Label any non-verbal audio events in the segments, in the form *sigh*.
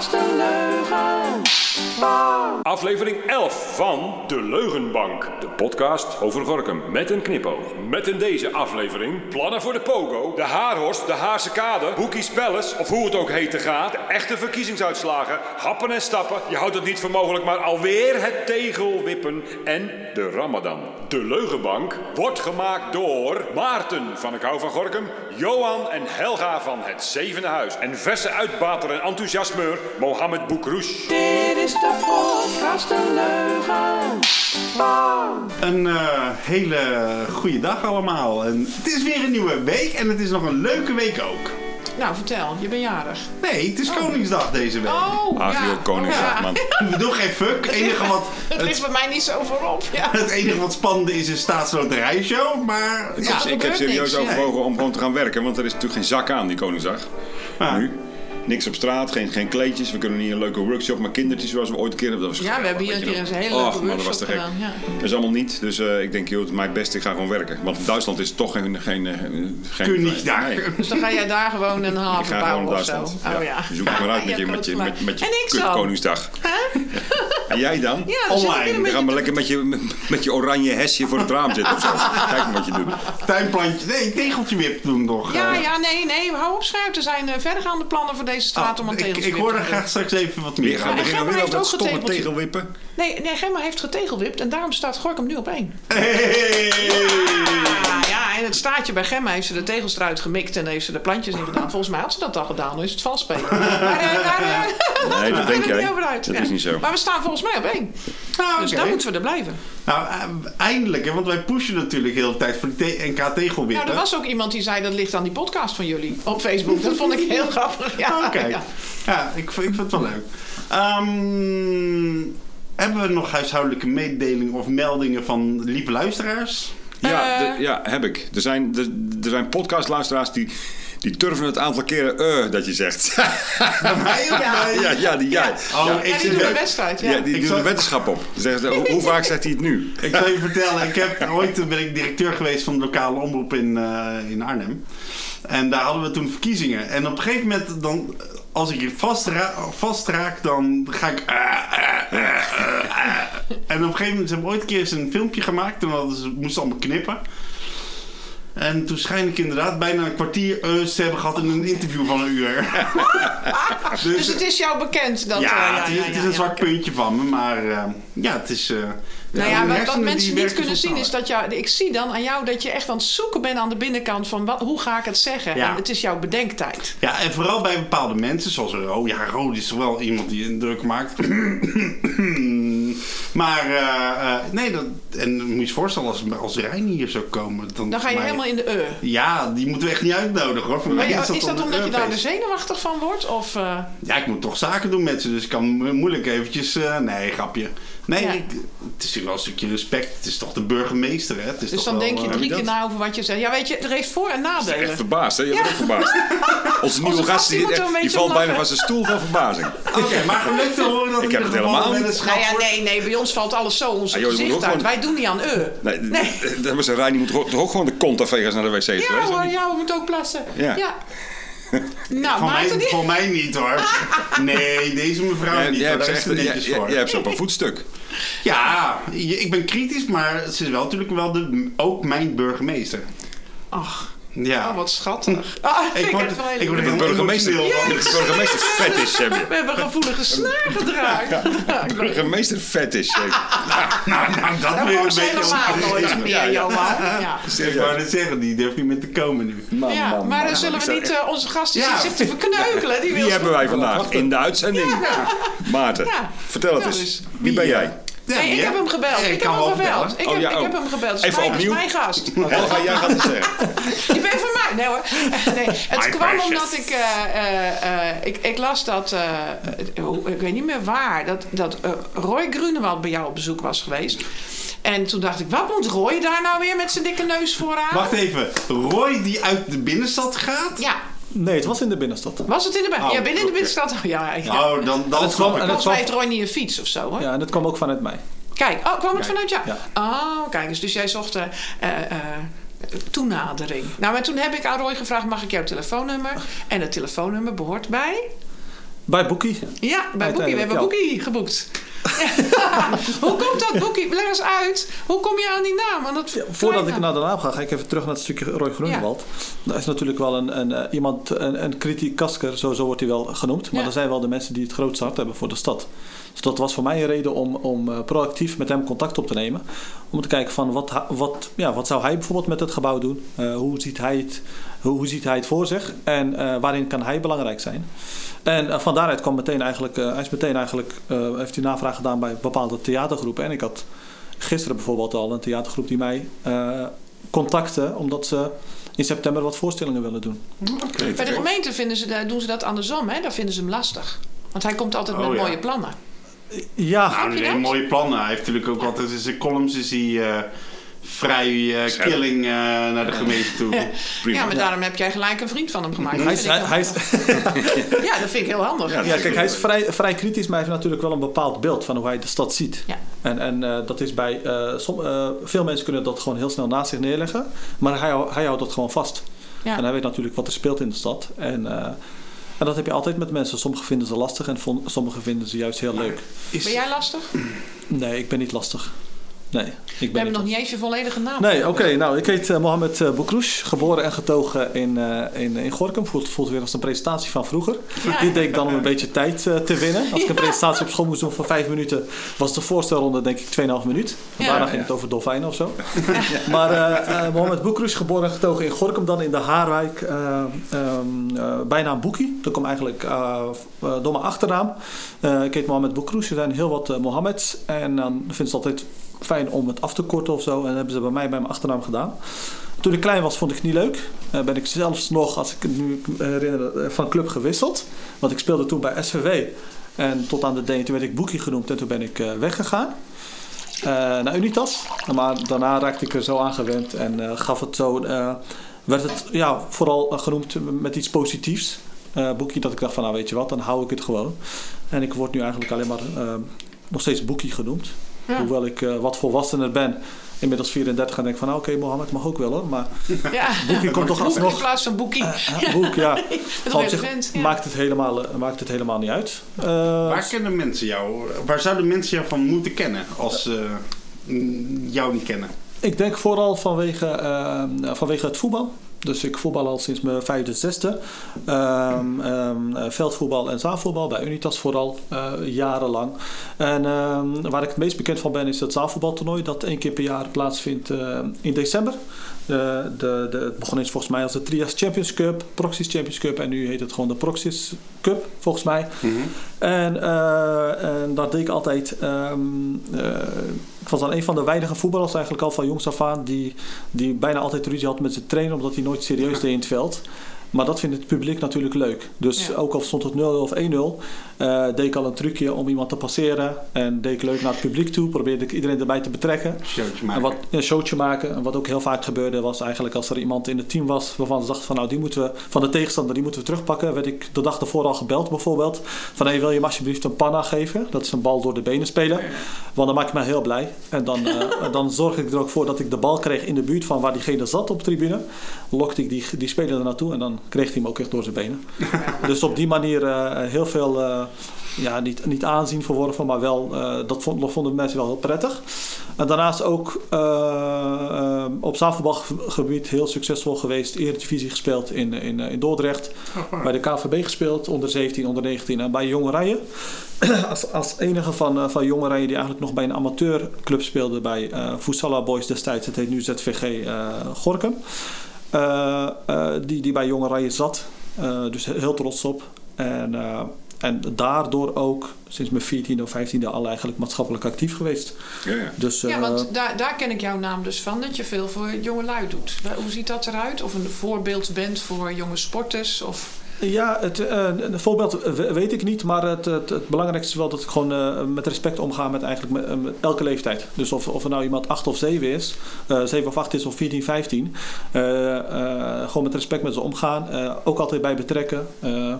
podcast een leugen. Aflevering 11 van De Leugenbank. De podcast over Gorkum. Met een knipoog. Met in deze aflevering plannen voor de Pogo, de Haarhorst, de Haarse Kade, Hoekie's Palace, of hoe het ook heet te gaan. De echte verkiezingsuitslagen, happen en stappen. Je houdt het niet voor mogelijk, maar alweer het tegelwippen en de Ramadan. De Leugenbank wordt gemaakt door Maarten van Ik Hou van Gorkum, Johan en Helga van Het Zevende Huis. En verse uitbater en enthousiasmeur Mohammed Boukrouche. Dit is de podcast een leugen. Een eh, hele goede dag allemaal. En het is weer een nieuwe week en het is nog een leuke week ook. Nou, vertel, je bent jarig. Nee, het is Koningsdag deze week. Oh, Ach ja. joh, Koningsdag Ja. man. *laughs* We doen geen fuck. Het enige wat, Het ligt bij mij niet zo voorop. Ja. *laughs* het enige wat spannend is een staatsloterijshow. Maar ja, ik heb serieus niks, overwogen om gewoon te gaan werken, want er is natuurlijk geen zak aan die Koningsdag. Nu. Niks op straat, geen, geen kleedjes. We kunnen niet een leuke workshop met kindertjes zoals we ooit een keer hebben. Dat was Ja, we hebben hier een keer eens een hele leuke Och, maar dat was te workshop gek. gedaan, ja. Dat is allemaal niet. Dus eh, ik denk, joh, het mijn best, ik ga gewoon werken. Want in Duitsland is het toch geen... geen, eh, geen Koningsdag. Nee. Dus dan ga jij daar gewoon een Ik haven ga gewoon bouwen naar of zo. Duitsland. Oh ja. Zoek het maar uit met *laughs* Ja, je, met je, met, met je En ik. Koningsdag. *laughs* En jij dan? Ja, dan ik Online. weer Dan gaan we lekker met je, met je oranje hesje voor het raam zitten of zo. Kijk maar wat je doet. tuinplantje. Nee, tegeltje wip doen toch. Ja, ja, nee, nee, hou op scherp. Er zijn eh, verdergaande plannen voor deze straat Oh, om een ik, ik hoor er graag straks even wat meer beginnen Gemma weer heeft ook stomme getegeltje. tegelwippen. Nee, nee, Gemma heeft getegelwipt en daarom staat Gorkum nu op één. Hey. Ah, ja, en het staatje bij Gemma heeft ze de tegels eruit gemikt en heeft ze de plantjes in gedaan. Volgens mij had ze dat al gedaan, dan is het vals spelen. Maar eh, daar, eh, Nee, dat *laughs* denk ik jij. niet over uit. Dat Ja. is niet zo. Maar we staan volgens mij op één. Nou, Dus daar moeten we er blijven. Nou, eh, eindelijk, hè, want wij pushen natuurlijk heel de tijd voor die te- NK tegelwippen. Nou, er was ook iemand die zei dat ligt aan die podcast van jullie op Facebook. Dat vond ik heel grappig. Ja, Oké. ja. Ja, ik, ik vind het wel leuk. Ehm, hebben we nog huishoudelijke mededelingen of meldingen van lieve luisteraars? Ja, Eh. de- ja, heb ik. Er zijn, er, er zijn podcastluisteraars die, die turven het aantal keren eh dat je zegt. *laughs* Mij Ja. ja, ja, die, ja. Oh, ja. ik die zit doen een er- wedstrijd. Ja. Ja, die Ik doen zal- een wetenschap op. Zeggen ze, hoe, hoe vaak zegt hij het nu? *laughs* Ik zal je vertellen, ik heb ooit ben ik directeur geweest van de lokale omroep in, eh, in Arnhem. En daar hadden we toen verkiezingen. En op een gegeven moment, dan, als ik hier vast, ra vast raak, dan ga ik. eh. En op een gegeven moment ze hebben ooit een keer eens een filmpje gemaakt. Toen hadden ze, moesten allemaal knippen. En toen schijn ik inderdaad bijna een kwartier eus te hebben gehad in een interview van een uur. *laughs* Dus het is jou bekend dat... ja, eh, het, is, het is ja, een zwak puntje van me, maar eh, ja, het is. eh, Nou ja, wat, mensen niet kunnen zien is dat jou, ik zie dan aan jou dat je echt aan het zoeken bent aan de binnenkant van wat, hoe ga ik het zeggen. Ja. En het is jouw bedenktijd. Ja, en vooral bij bepaalde mensen, zoals oh ja, Rode is toch wel iemand die indruk maakt. *clears throat* maar eh, nee, dat, en moet je je voorstellen als, als Rijn hier zou komen. Dan, Dan ga je mij- helemaal in de e. Ja, die moeten we echt niet uitnodigen hoor. Voor Maar mij is dat, is dat dan omdat je een daar feest. zenuwachtig van wordt? Of, eh, Ja, ik moet toch zaken doen met ze, dus ik kan mo- moeilijk eventjes... nee, grapje. Nee, Ja. ik, het is natuurlijk wel een stukje respect. Het is toch de burgemeester, hè? Het is dus toch dan wel, denk je eh, drie keer na over wat je zegt. Ja, weet je, er heeft voor- en Echt nadelen. verbaasd, hè? Je bent ook verbaasd. *laughs* Onze nieuwe gast, die die, valt bijna van zijn stoel van verbazing. *laughs* Oké, maar gelukkig te horen dat Ik in heb het helemaal niet. Nou ja, nee, nee, bij ons valt alles zo ons Ah, joh, gezicht uit. gewoon- Wij doen niet aan e. Nee, Nee. dat was een Rijn, die moet toch ook gewoon de kont afvegen naar de wc Ja geweest. niet? ja, we moeten ook plassen. Ja. *laughs* Nou, Voor mij, die... voor mij niet hoor. *laughs* Nee, deze mevrouw niet. jij hoor. hebt ze netjes voor. jij hebt ze op een voetstuk. Ja, ik ben kritisch, maar ze is wel natuurlijk wel de, ook mijn burgemeester. Ach, Ja. oh, wat schattig. Ah, ik, word- ik word De er burgemeester, burgemeester heb je. We hebben een gevoelige snaar gedraaid. De burgemeester fetish. heb je. Nou, nou, dat Dat weer een komt ze beetje helemaal nooit meer, Johan. Ja. Ik wou net zeggen, die durft niet meer te komen nu. Man, Ja, man, maar man. dan zullen we niet eh, onze gast die Ja. zit te verkneukelen. Die wil Wie hebben wij vandaag in de uitzending? Maarten, Ja. vertel het Ja, eens. Wie ben jij? Ja, Nee, ik heb hem gebeld. Ik heb hem gebeld. Ik, Oh, heb, ik oh. heb hem gebeld. Even mijn, opnieuw. mijn gast. Helga, *laughs* jij gaat het zeggen. *laughs* Je bent van mij. Nee hoor. *laughs* Nee, het kwam omdat ik, eh, eh, eh, ik... Ik las dat... ik weet niet meer waar. Dat, dat Roy Grunewald bij jou op bezoek was geweest. En toen dacht ik, wat moet Roy daar nou weer met zijn dikke neus vooraan? Wacht even, Roy die uit de binnenstad gaat? Ja, Nee, het was in de binnenstad. was het in de binnenstad? Oh, ja, binnen in de binnenstad. Oh, ja, ja. Nou, dan, dan dat snap kwam- het. Volgens mij heeft Roy niet een fiets of zo, hoor. Ja, en dat kwam ook vanuit mij. Kijk, oh, kwam het Kijk, vanuit jou? ja. Oh, kijk eens. Dus jij zocht eh, eh, eh, toenadering. Nou, maar toen heb ik aan Roy gevraagd, mag ik jouw telefoonnummer? En het telefoonnummer behoort bij... Bij Boekie. Ja, bij Boekie. We hebben Boekie geboekt. *laughs* Hoe komt dat Boekie? Leg eens uit. Hoe kom je aan die naam? Dat Voordat ik naar de naam ga, ga ik even terug naar het stukje Roy Groenewald. Dat is natuurlijk wel een, een, eh, iemand, een, een kritiekasker, zo, zo wordt hij wel genoemd. Maar er zijn wel de mensen die het grootste hart hebben voor de stad. Dus dat was voor mij een reden om, om eh, proactief met hem contact op te nemen. Om te kijken van wat, wat, ja, wat zou hij bijvoorbeeld met het gebouw doen? Eh, hoe, ziet hij het, hoe, hoe ziet hij het voor zich? En eh, waarin kan hij belangrijk zijn? En van daaruit kwam meteen eigenlijk, eh, hij is meteen eigenlijk, eh, heeft hij navraag gedaan bij bepaalde theatergroepen. En ik had gisteren bijvoorbeeld al een theatergroep die mij eh, contacten omdat ze in september wat voorstellingen willen doen. Bij de gemeente vinden ze, doen ze dat andersom. Hè? Daar vinden ze hem lastig. Want hij komt altijd Oh, met ja. mooie plannen. Ja, Nou, je nee, dat? mooie plannen. Hij heeft natuurlijk ook altijd in zijn columns is hij eh, vrij eh, Scherp. killing eh, naar de gemeente toe. *laughs* Prima. Ja, maar daarom heb jij gelijk een vriend van hem gemaakt. Hij is, hij, is, *laughs* ja, dat vind ik heel handig. Ja, ja, kijk, hij is vrij, vrij kritisch, maar hij heeft natuurlijk wel een bepaald beeld van hoe hij de stad ziet. Ja. En, en eh, dat is bij som, veel mensen kunnen dat gewoon heel snel naast zich neerleggen, maar hij, hij houdt dat gewoon vast. Ja. En hij weet natuurlijk wat er speelt in de stad. En, eh, en dat heb je altijd met mensen. Sommigen vinden ze lastig en sommigen vinden ze juist heel leuk. Is, Ben jij lastig? Nee, ik ben niet lastig. Nee, ik We ben hebben niet nog niet eens je volledige naam. Nee, oké. nou, ik heet eh, Mohamed uh, geboren en getogen in, eh, in, in Gorkum. Voelt, voelt weer als een presentatie van vroeger. Ja. Dit deed ik dan om een beetje tijd te winnen. Als ik een presentatie op school moest doen van vijf minuten, was de voorstelronde denk ik 2,5 minuut. Ja. daarna ging het over dolfijnen of zo. Maar Mohamed Boukrouche, geboren en getogen in Gorkum, dan in de Haarwijk. eh ehm, eh, bijnaam Boekie. Dat komt eigenlijk door mijn achternaam. Ik heet Mohamed Boukrouche. Er zijn heel wat Mohammeds. En dan vinden ze altijd fijn om het af te korten of zo. En dat hebben ze bij mij bij mijn achternaam gedaan. Toen ik klein was, vond ik het niet leuk. Eh, ben ik zelfs nog, als ik het nu herinner, eh, van club gewisseld. Want ik speelde toen bij SVW. En tot aan de D. Toen werd ik Boekie genoemd en toen ben ik eh, weggegaan. Eh, naar Unitas. Maar daarna raakte ik er zo aan gewend en eh, gaf het zo. eh, werd het ja, vooral eh, genoemd met iets positiefs. Eh, boekie dat ik dacht van nou weet je wat, dan hou ik het gewoon. En ik word nu eigenlijk alleen maar eh, nog steeds Boekie genoemd. Ja. Hoewel ik eh, wat volwassener ben. Inmiddels 34 en denk van nou, oké Mohammed mag ook wel hoor. Maar *laughs* Ja. Boekie komt toch Boek in alsnog. plaats van boekie. eh, *laughs* Boek, ja. *laughs* Zich. Ja. maakt, het helemaal, eh, maakt het helemaal niet uit. Eh, Waar kennen mensen jou? Waar zouden mensen jou van moeten kennen als ze jou niet kennen? Ik denk vooral vanwege, eh, vanwege het voetbal. Dus ik voetbal al sinds mijn vijfde, zesde. Ehm, eh, veldvoetbal en zaalvoetbal, bij Unitas vooral, eh, jarenlang. En ehm, waar ik het meest bekend van ben is het zaalvoetbaltoernooi... dat één keer per jaar plaatsvindt eh, in december. De, de, het begon eens volgens mij als de Trias Champions Cup, Proxys Champions Cup... en nu heet het gewoon de Proxys Cup, volgens mij. En, eh, en dat deed ik altijd. ehm, eh, ik was dan een van de weinige voetballers eigenlijk al van jongs af aan die, die bijna altijd ruzie had met zijn trainer omdat hij nooit serieus deed in het veld. Maar dat vindt het publiek natuurlijk leuk. Dus Ja. ook al stond het 0 of 1-0, eh, deed ik al een trucje om iemand te passeren. En deed ik leuk naar het publiek toe. Probeerde ik iedereen erbij te betrekken. Showtje En maken. wat een showtje maken. En wat ook heel vaak gebeurde was eigenlijk als er iemand in het team was waarvan ze dachten van nou die moeten we van de tegenstander die moeten we terugpakken. Werd ik de dag ervoor al gebeld bijvoorbeeld. Van hey, wil je me alsjeblieft een panna geven? Dat is een bal door de benen spelen. Want dan maak ik me heel blij. En dan, eh, *laughs* dan zorg ik er ook voor dat ik de bal kreeg in de buurt van waar diegene zat op de tribune. Lokte ik die, die speler er naartoe en dan kreeg hij hem ook echt door zijn benen. dus op die manier eh, heel veel, eh, ja, niet, niet aanzien verworven, maar wel, eh, dat vond, vonden mensen wel heel prettig. En daarnaast ook eh, eh, op zaalvoetbalgebied heel succesvol geweest. Eredivisie gespeeld in, in, in Dordrecht. Bij de KVB gespeeld, onder 17, onder 19 en bij Jonge Rijen. *clears throat* als, als enige van, van Jonge Rijen die eigenlijk nog bij een amateurclub speelde bij Fusala Boys destijds. Het heet nu ZVG Gorkum. Eh, eh, die, die bij Jonge Rijen zat. Eh, dus heel trots op. En, eh, en daardoor ook sinds mijn 14e of 15e al eigenlijk maatschappelijk actief geweest. Ja, ja. Dus, Ja, want daar, daar ken ik jouw naam dus van, dat je veel voor jonge lui doet. Hoe ziet dat eruit? Of een voorbeeld bent voor jonge sporters? Of... Ja, het eh, een voorbeeld we- weet ik niet, maar het, het, belangrijkste is wel dat ik gewoon eh, met respect omga met eigenlijk met, eh, elke leeftijd. Dus of, of er nou iemand 8 of 7 is, eh 7 of 8 is of 14, 15, eh, eh, gewoon met respect met ze omgaan. Eh, ook altijd bij betrekken. Eh,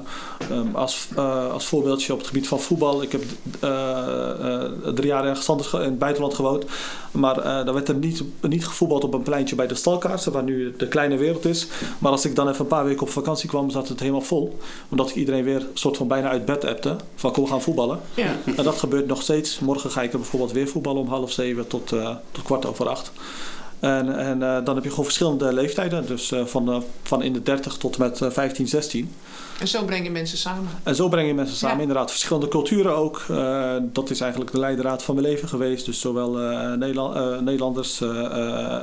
ehm, als, eh, als voorbeeldje op het gebied van voetbal. Ik heb eh, eh, drie jaar in het buitenland gewoond. Maar eh dan werd er niet, niet gevoetbald op een pleintje bij de Stalkaarsen, waar nu de kleine wereld is. Maar als ik dan even een paar weken op vakantie kwam, zat het helemaal vol. Omdat ik iedereen weer soort van bijna uit bed appte. Van kom gaan voetballen. Ja. En dat gebeurt nog steeds. Morgen ga ik er bijvoorbeeld weer voetballen om half zeven tot, eh, tot kwart over acht. En, en eh, dan heb je gewoon verschillende leeftijden. Dus eh, van, van in de 30 tot met eh, 15, 16. En zo breng je mensen samen. En zo breng je mensen samen. Ja. Inderdaad, verschillende culturen ook. Dat is eigenlijk de leidraad van mijn leven geweest. Dus zowel Nederland, Nederlanders,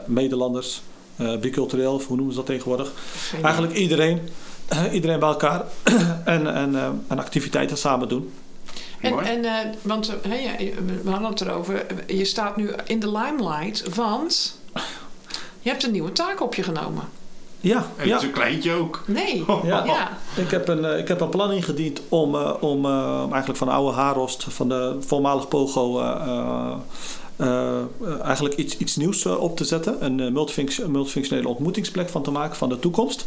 Nederlanders, eh, bicultureel, of hoe noemen ze dat tegenwoordig? Eigenlijk iedereen. Eh, iedereen bij elkaar *clears throat* en, en, eh, en activiteiten samen doen. En, en eh, want ja, we hadden het erover. Je staat nu in de limelight, want je hebt een nieuwe taak op je genomen. Ja, En ja. zo'n kleintje ook. Nee. *laughs* Ja. ja. Ik heb een, ik heb een plan ingediend om, eh, om eh, eigenlijk van de oude Harost, van de voormalig Pogo, eh, eh, eigenlijk iets, iets nieuws eh, op te zetten. Een multifunc- een multifunctionele ontmoetingsplek van te maken van de toekomst.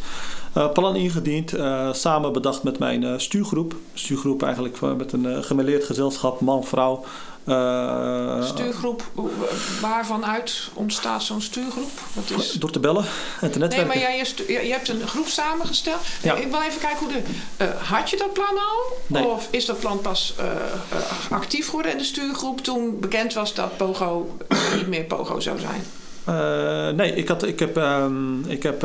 Plan ingediend, samen bedacht met mijn stuurgroep. Stuurgroep eigenlijk met een gemêleerd gezelschap, man, vrouw. Eh, Stuurgroep, waarvan uit ontstaat zo'n stuurgroep? Wat is... Door te bellen en te Nee, netwerken. maar jij, je, hebt een groep samengesteld. Ja. Ik wil even kijken hoe de. eh, had je dat plan al? Nee. Of is dat plan pas eh, actief geworden in de stuurgroep toen bekend was dat Pogo niet meer Pogo zou zijn? Nee, ik, had, ik heb, ehm, ik heb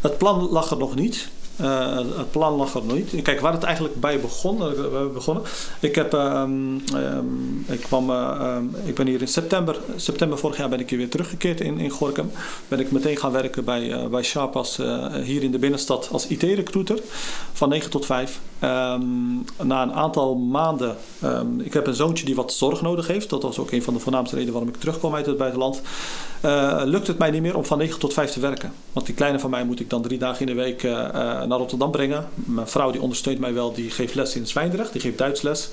het plan lag er nog niet. Eh, het plan lag er nog niet. Kijk, waar het eigenlijk bij begon, eh, we begonnen. Ik, heb, ehm, ehm, ik, kwam, eh, ehm, ik ben hier in september, september vorig jaar ben ik hier weer teruggekeerd in, in Gorkum. Ben ik meteen gaan werken bij, eh, bij Sharp als, hier in de binnenstad als IT-recruiter van 9 tot 5. Ehm, na een aantal maanden, ik heb een zoontje die wat zorg nodig heeft. Dat was ook een van de voornaamste redenen waarom ik terugkwam uit het buitenland. Lukt het mij niet meer om van 9 tot 5 te werken. Want die kleine van mij moet ik dan drie dagen in de week naar Rotterdam brengen. Mijn vrouw die ondersteunt mij wel, die geeft les in Zwijndrecht, die geeft Duits les.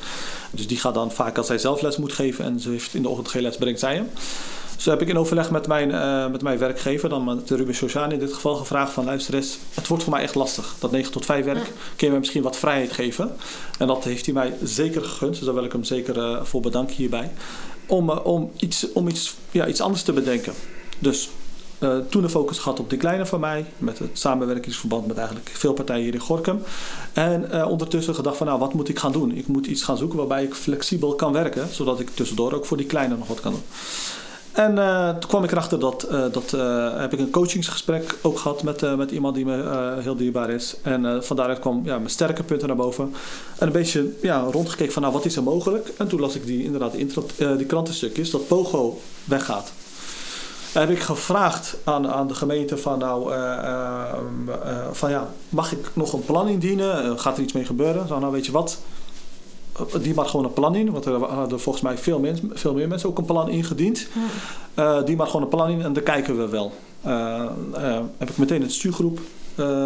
Dus die gaat dan vaak als zij zelf les moet geven en ze heeft in de ochtend geen les, brengt zij hem. Dus heb ik in overleg met mijn, eh, met mijn werkgever, dan met Ruben Sociaan in dit geval, gevraagd van luister eens, het wordt voor mij echt lastig. Dat 9 tot 5 werk, kun je mij misschien wat vrijheid geven? En dat heeft hij mij zeker gegund, dus daar wil ik hem zeker eh, voor bedanken hierbij. Om, eh, om, iets, om iets, ja, iets anders te bedenken. Dus eh, toen de focus gehad op die kleine van mij, met het samenwerkingsverband met eigenlijk veel partijen hier in Gorkum. En eh, ondertussen gedacht van nou, wat moet ik gaan doen? Ik moet iets gaan zoeken waarbij ik flexibel kan werken, zodat ik tussendoor ook voor die kleine nog wat kan doen. En eh, toen kwam ik erachter dat, dat heb ik een coachingsgesprek ook gehad met, met iemand die me heel dierbaar is. En van daaruit kwam ja, mijn sterke punten naar boven. En een beetje ja, rondgekeken van nou, wat is er mogelijk? En toen las ik die, inderdaad die, die krantenstukjes dat Pogo weggaat. Heb ik gevraagd aan, aan de gemeente van nou, eh, eh, eh, van ja, mag ik nog een plan indienen? Gaat er iets mee gebeuren? Zo, nou weet je wat, die maar gewoon een plan in, want er hadden volgens mij veel, mensen, veel meer mensen ook een plan ingediend. Die maar gewoon een plan in en daar kijken we wel. Heb ik meteen een stuurgroep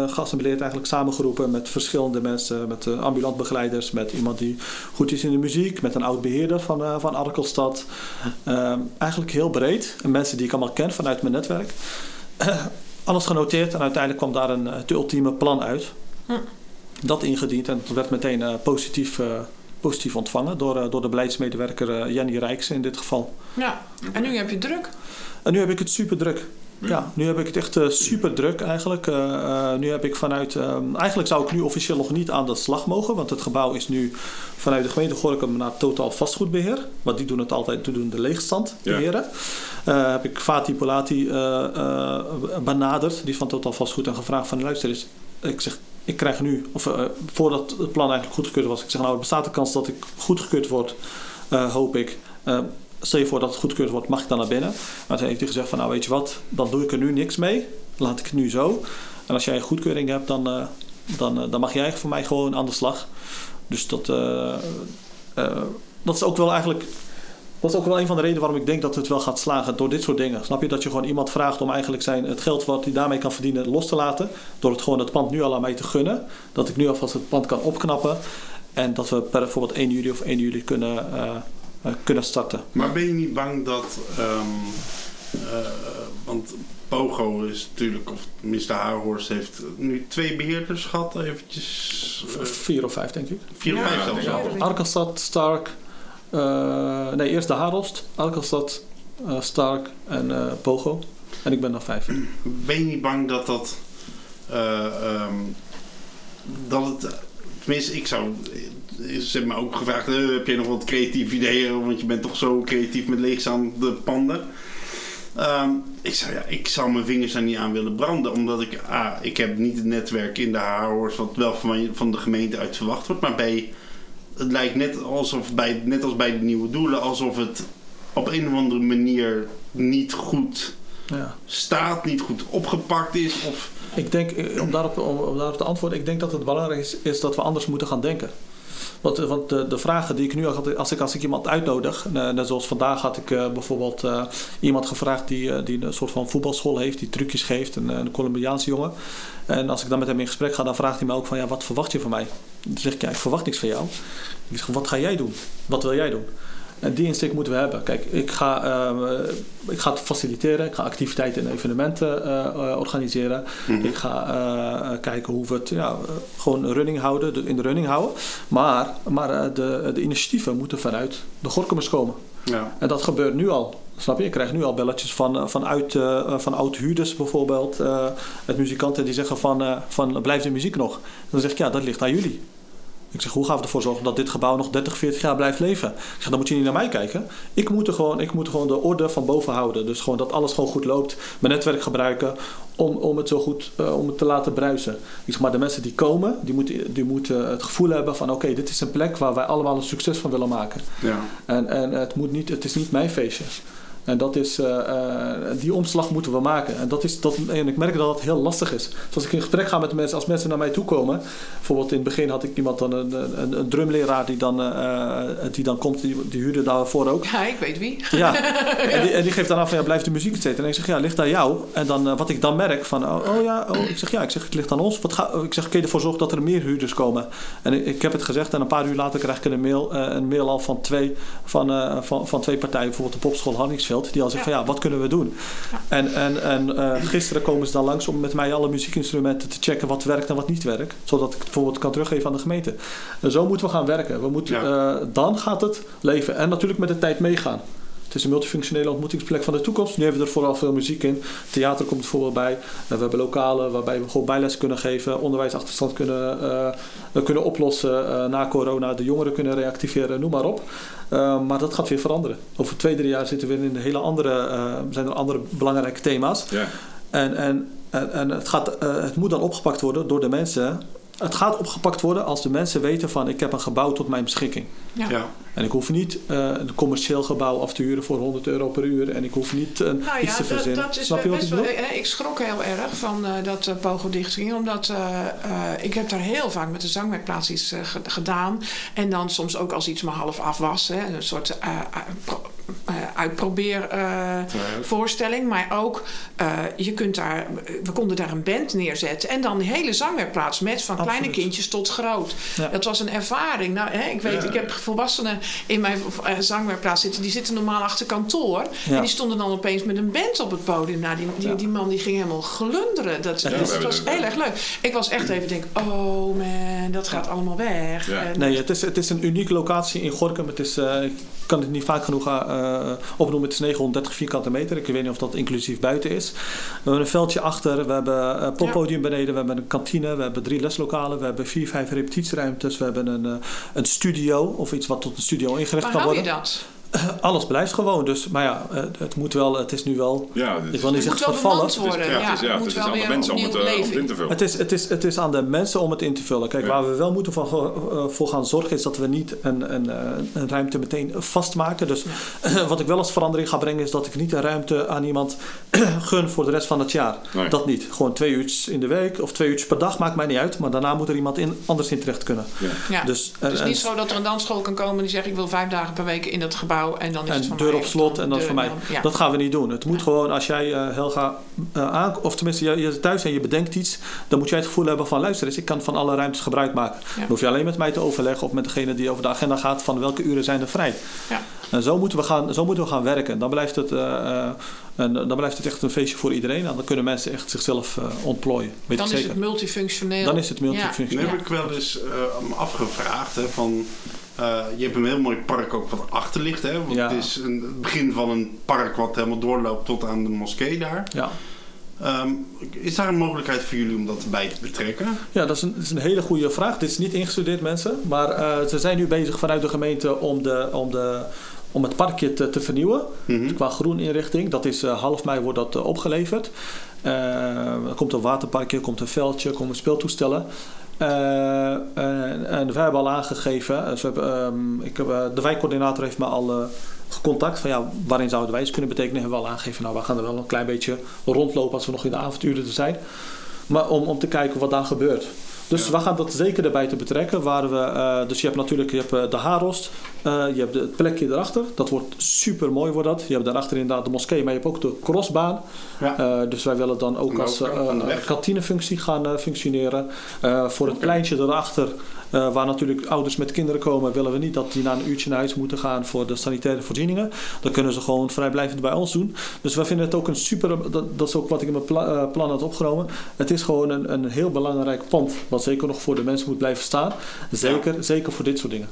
geassembleerd, eigenlijk samengeroepen met verschillende mensen, met eh, ambulant begeleiders, met iemand die goed is in de muziek, met een oud beheerder van, eh, van Arkelstad. Eh, eigenlijk heel breed. En mensen die ik allemaal ken vanuit mijn netwerk. *clears throat* alles genoteerd en uiteindelijk kwam daar een, het ultieme plan uit. Dat ingediend en dat werd meteen positief, positief ontvangen door, door de beleidsmedewerker Jenny Rijks in dit geval. Ja, en nu heb je druk. En nu heb ik het super druk. Ja, nu heb ik het echt eh, super druk eigenlijk. Eh, eh, nu heb ik vanuit. eh, eigenlijk zou ik nu officieel nog niet aan de slag mogen, want het gebouw is nu vanuit de gemeente Gorkum naar totaal vastgoedbeheer. Want die doen het altijd, die doen de leegstand Ja. beheren. Eh, heb ik Fatih Polati benaderd, die is van totaal vastgoed, en gevraagd van luister eens. Ik zeg, ik krijg nu, of voordat het plan eigenlijk goedgekeurd was, ik zeg nou, er bestaat de kans dat ik goedgekeurd word, hoop ik. Stel je voor dat het goedgekeurd wordt, mag ik dan naar binnen? Maar toen heeft hij gezegd van nou weet je wat, dan doe ik er nu niks mee. Laat ik het nu zo. En als jij een goedkeuring hebt, dan, eh, dan, eh, dan mag jij voor mij gewoon aan de slag. Dus dat, eh, dat is ook wel eigenlijk. Dat is ook wel een van de redenen waarom ik denk dat het wel gaat slagen door dit soort dingen. Snap je dat je gewoon iemand vraagt om eigenlijk zijn, het geld wat hij daarmee kan verdienen los te laten. Door het gewoon het pand nu al aan mij te gunnen. Dat ik nu alvast het pand kan opknappen. En dat we per bijvoorbeeld 1 juli of 1 juli kunnen, kunnen starten. Maar ben je niet bang dat. ehm, eh, want Pogo is natuurlijk, of Mr. Haarhorst heeft nu twee beheerders gehad, eventjes. eh, Vier of vijf, denk ik. vier of Ja, vijf zelfs. ja. Arkelstad, Stark. eh, nee, eerst de Harost, Arkelstad, eh, Stark en eh, Pogo. En ik ben dan vijf. Ben je niet bang dat dat. eh, ehm, dat het, tenminste, ik zou, ze hebben me ook gevraagd, eh, heb je nog wat creatieve ideeën? Want je bent toch zo creatief met leegstaande panden. Ehm, ik, zou, ja, ik zou mijn vingers er niet aan willen branden, omdat ik, ah, ik heb niet het netwerk in de Haarhorst wat wel van, van de gemeente uit verwacht wordt, maar bij, het lijkt net alsof bij, net als bij de nieuwe doelen, alsof het op een of andere manier niet goed Ja. staat, niet goed opgepakt is. Of, Ik denk, eh, om daarop, om daarop te antwoorden, ik denk dat het belangrijk is, is dat we anders moeten gaan denken. Want, eh, want de, de vragen die ik nu had, als ik, als ik iemand uitnodig, eh, net zoals vandaag had ik eh, bijvoorbeeld iemand gevraagd die, die een soort van voetbalschool heeft, die trucjes geeft, een, een Colombiaanse jongen. En als ik dan met hem in gesprek ga, dan vraagt hij me ook van, ja, wat verwacht je van mij? Dan zeg ik, ja, ik verwacht niks van jou. Ik zeg, wat ga jij doen? Wat wil jij doen? En die insteek moeten we hebben. Kijk, ik ga, eh, ik ga het faciliteren. Ik ga activiteiten en evenementen eh, eh, organiseren. Ik ga kijken hoe we het ja, gewoon running houden, de- in de running houden. Maar, maar de, de initiatieven moeten vanuit de Gorkumers komen. ja. En dat gebeurt nu al. Snap je? Ik krijg nu al belletjes van, vanuit, van oud-huurders bijvoorbeeld. met muzikanten die zeggen van, eh, van blijft de muziek nog? Dan zeg ik ja, dat ligt aan jullie. Ik zeg, hoe gaan we ervoor zorgen dat dit gebouw nog 30, 40 jaar blijft leven? Ik zeg, dan moet je niet naar mij kijken. Ik moet er gewoon, ik moet gewoon de orde van boven houden. Dus gewoon dat alles gewoon goed loopt. Mijn netwerk gebruiken om, om het zo goed eh, om het te laten bruisen. Ik zeg maar, de mensen die komen, die moeten, die moeten het gevoel hebben van... oké, dit is een plek waar wij allemaal een succes van willen maken. ja. En, en het, moet niet, het is niet mijn feestje. En dat is, eh, eh, die omslag moeten we maken. En, dat is, dat, en ik merk dat het heel lastig is. Dus als ik in gesprek ga met mensen, als mensen naar mij toe komen. Bijvoorbeeld in het begin had ik iemand dan, een, een, een drumleraar die dan, eh, die dan komt, die, die huurde daarvoor ook. Ja, ik weet wie. Ja, *laughs* en die, en die geeft dan aan van ja, blijft de muziek cetera. En ik zeg ja, ligt aan jou. En dan wat ik dan merk van oh, oh ja, oh, ik zeg ja, ik zeg het ligt aan ons. Wat ga, ik zeg kun je ervoor zorgen dat er meer huurders komen? En ik, ik heb het gezegd en een paar uur later krijg ik een mail, een mail al van twee, van, van, van twee partijen, bijvoorbeeld de popschool Die al zeggen van ja, wat kunnen we doen? En, en, en eh, gisteren komen ze dan langs om met mij alle muziekinstrumenten te checken wat werkt en wat niet werkt. Zodat ik het bijvoorbeeld kan teruggeven aan de gemeente. En zo moeten we gaan werken. We moeten, Ja. eh, dan gaat het leven. En natuurlijk met de tijd meegaan. Het is een multifunctionele ontmoetingsplek van de toekomst. Nu hebben we er vooral veel muziek in. Theater komt bijvoorbeeld bij. Eh, We hebben lokalen waarbij we gewoon bijles kunnen geven. Onderwijsachterstand kunnen, eh, kunnen oplossen eh, na corona. De jongeren kunnen reactiveren, noem maar op. Maar dat gaat weer veranderen. Over twee, drie jaar zitten we in een hele andere, zijn er andere belangrijke thema's. Ja. En, en, en, en het, gaat, het moet dan opgepakt worden door de mensen. Het gaat opgepakt worden als de mensen weten van ik heb een gebouw tot mijn beschikking. Ja. ja. En ik hoef niet eh, een commercieel gebouw af te huren voor 100 euro per uur. En ik hoef niet een, Nou iets ja, te dat, verzinnen. dat is Snap je wat ik best wel. bedoel? eh, Ik schrok heel erg van eh, dat Pogo dicht ging. Omdat eh, eh, ik heb daar heel vaak met de zangwerkplaats iets eh, ge- gedaan. En dan soms ook als iets maar half af was. Hè, een soort eh, pro- eh, voorstelling. Maar ook, eh, je kunt daar, we konden daar een band neerzetten. En dan de hele zangwerkplaats met van kleine kindjes tot groot. Ja. Dat was een ervaring. Nou, hè, ik weet, Ja. ik heb volwassenen in mijn zangwerkplaats zitten. Die zitten normaal achter kantoor. Ja. En die stonden dan opeens met een band op het podium. Nou, die, die, Ja. die man die ging helemaal glunderen. Dat, Ja, dat, was heel erg leuk. Ik was echt even denk, oh man, dat gaat allemaal weg. Ja. En- Nee, het is, het is een unieke locatie in Gorkum. Het is, eh, kan het niet vaak genoeg eh, opnoemen. Het is 930 vierkante meter. Ik weet niet of dat inclusief buiten is. We hebben een veldje achter. We hebben een poppodium beneden. We hebben een kantine. We hebben drie leslokalen. We hebben vier, vijf repetitieruimtes. We hebben een, eh, een studio. Of iets wat tot een studio ingericht Waar kan hou je worden. dat? *clears throat* Alles blijft gewoon. Dus, maar ja, eh, het moet wel. Het is nu wel... Ja, is- niet Het wel vervallen. het is- worden. ja, het is, ja, het is wel aan de mensen om het, eh, om het leven. in te vullen. Het is, het, is, het is aan de mensen om het in te vullen. Kijk, Ja. waar we wel moeten van, eh, voor gaan zorgen is dat we niet een, een, eh, een ruimte meteen vastmaken. Dus *clears throat* wat ik wel als verandering ga brengen is dat ik niet een ruimte aan iemand *clears throat* gun voor de rest van het jaar. Nee. Dat niet. Gewoon twee uurtjes in de week of twee uurtjes per dag maakt mij niet uit. Maar daarna moet er iemand in, anders in terecht kunnen. Ja. Ja. Dus, het is en- niet zo dat er een dansschool kan komen die zegt ik wil vijf dagen per week in dat gebouw en dan is het van deur mij. op slot en dat voor mij. dan- ja. Dat gaan we niet doen. Het moet gewoon als jij eh, Helga eh, aan, of tenminste je, je zit thuis en je bedenkt iets, dan moet jij het gevoel hebben van luister eens, ik kan van alle ruimtes gebruik maken. Dan hoef je alleen met mij te overleggen of met degene die over de agenda gaat van welke uren zijn er vrij. Ja. En zo moeten we gaan, zo moeten we gaan werken. Dan blijft, het, eh, eh, en dan blijft het echt een feestje voor iedereen. En dan kunnen mensen echt zichzelf eh, ontplooien. Weet Dan ik is zeker. het multifunctioneel. dan is het Nu multifunctioneel. heb ik wel eens eh, afgevraagd hè, van... eh, je hebt een heel mooi park ook wat achter ligt. Hè? Want Ja. Het is een, het begin van een park wat helemaal doorloopt tot aan de moskee daar. Ja. Ehm, is daar een mogelijkheid voor jullie om dat erbij te betrekken? Ja, dat is, een, dat is een hele goede vraag. Dit is niet ingestudeerd, mensen. Maar eh, ze zijn nu bezig vanuit de gemeente om, de, om, de, om het parkje te, te vernieuwen. Dus qua groeninrichting. Dat is eh, half mei wordt dat opgeleverd. Er komt een waterparkje, er komt een veldje, er komen speeltoestellen. Eh, en, en wij hebben al aangegeven, hebben, ehm, ik heb, eh, de wijkcoördinator heeft me al eh, gecontact van ja, waarin zou het wijs kunnen betekenen. Hebben we al aangegeven, nou we gaan er wel een klein beetje rondlopen als we nog in de avonturen zijn. Maar om, om te kijken wat daar gebeurt. Dus we gaan dat zeker erbij te betrekken. Waar we, eh, dus je hebt natuurlijk je hebt, eh, de Harost, eh, je hebt het plekje erachter. Dat wordt super mooi wordt dat. Je hebt daarachter inderdaad de moskee, maar je hebt ook de crossbaan. Ja. Dus wij willen dan ook als kantinefunctie gaan functioneren. Voor het pleintje daarachter, eh, waar natuurlijk ouders met kinderen komen, willen we niet dat die na een uurtje naar huis moeten gaan voor de sanitaire voorzieningen. Dan kunnen ze gewoon vrijblijvend bij ons doen. Dus wij vinden het ook een super, dat, dat is ook wat ik in mijn pla- eh, plan had opgenomen. Het is gewoon een, een heel belangrijk pand, wat zeker nog voor de mensen moet blijven staan. Zeker, zeker voor dit soort dingen.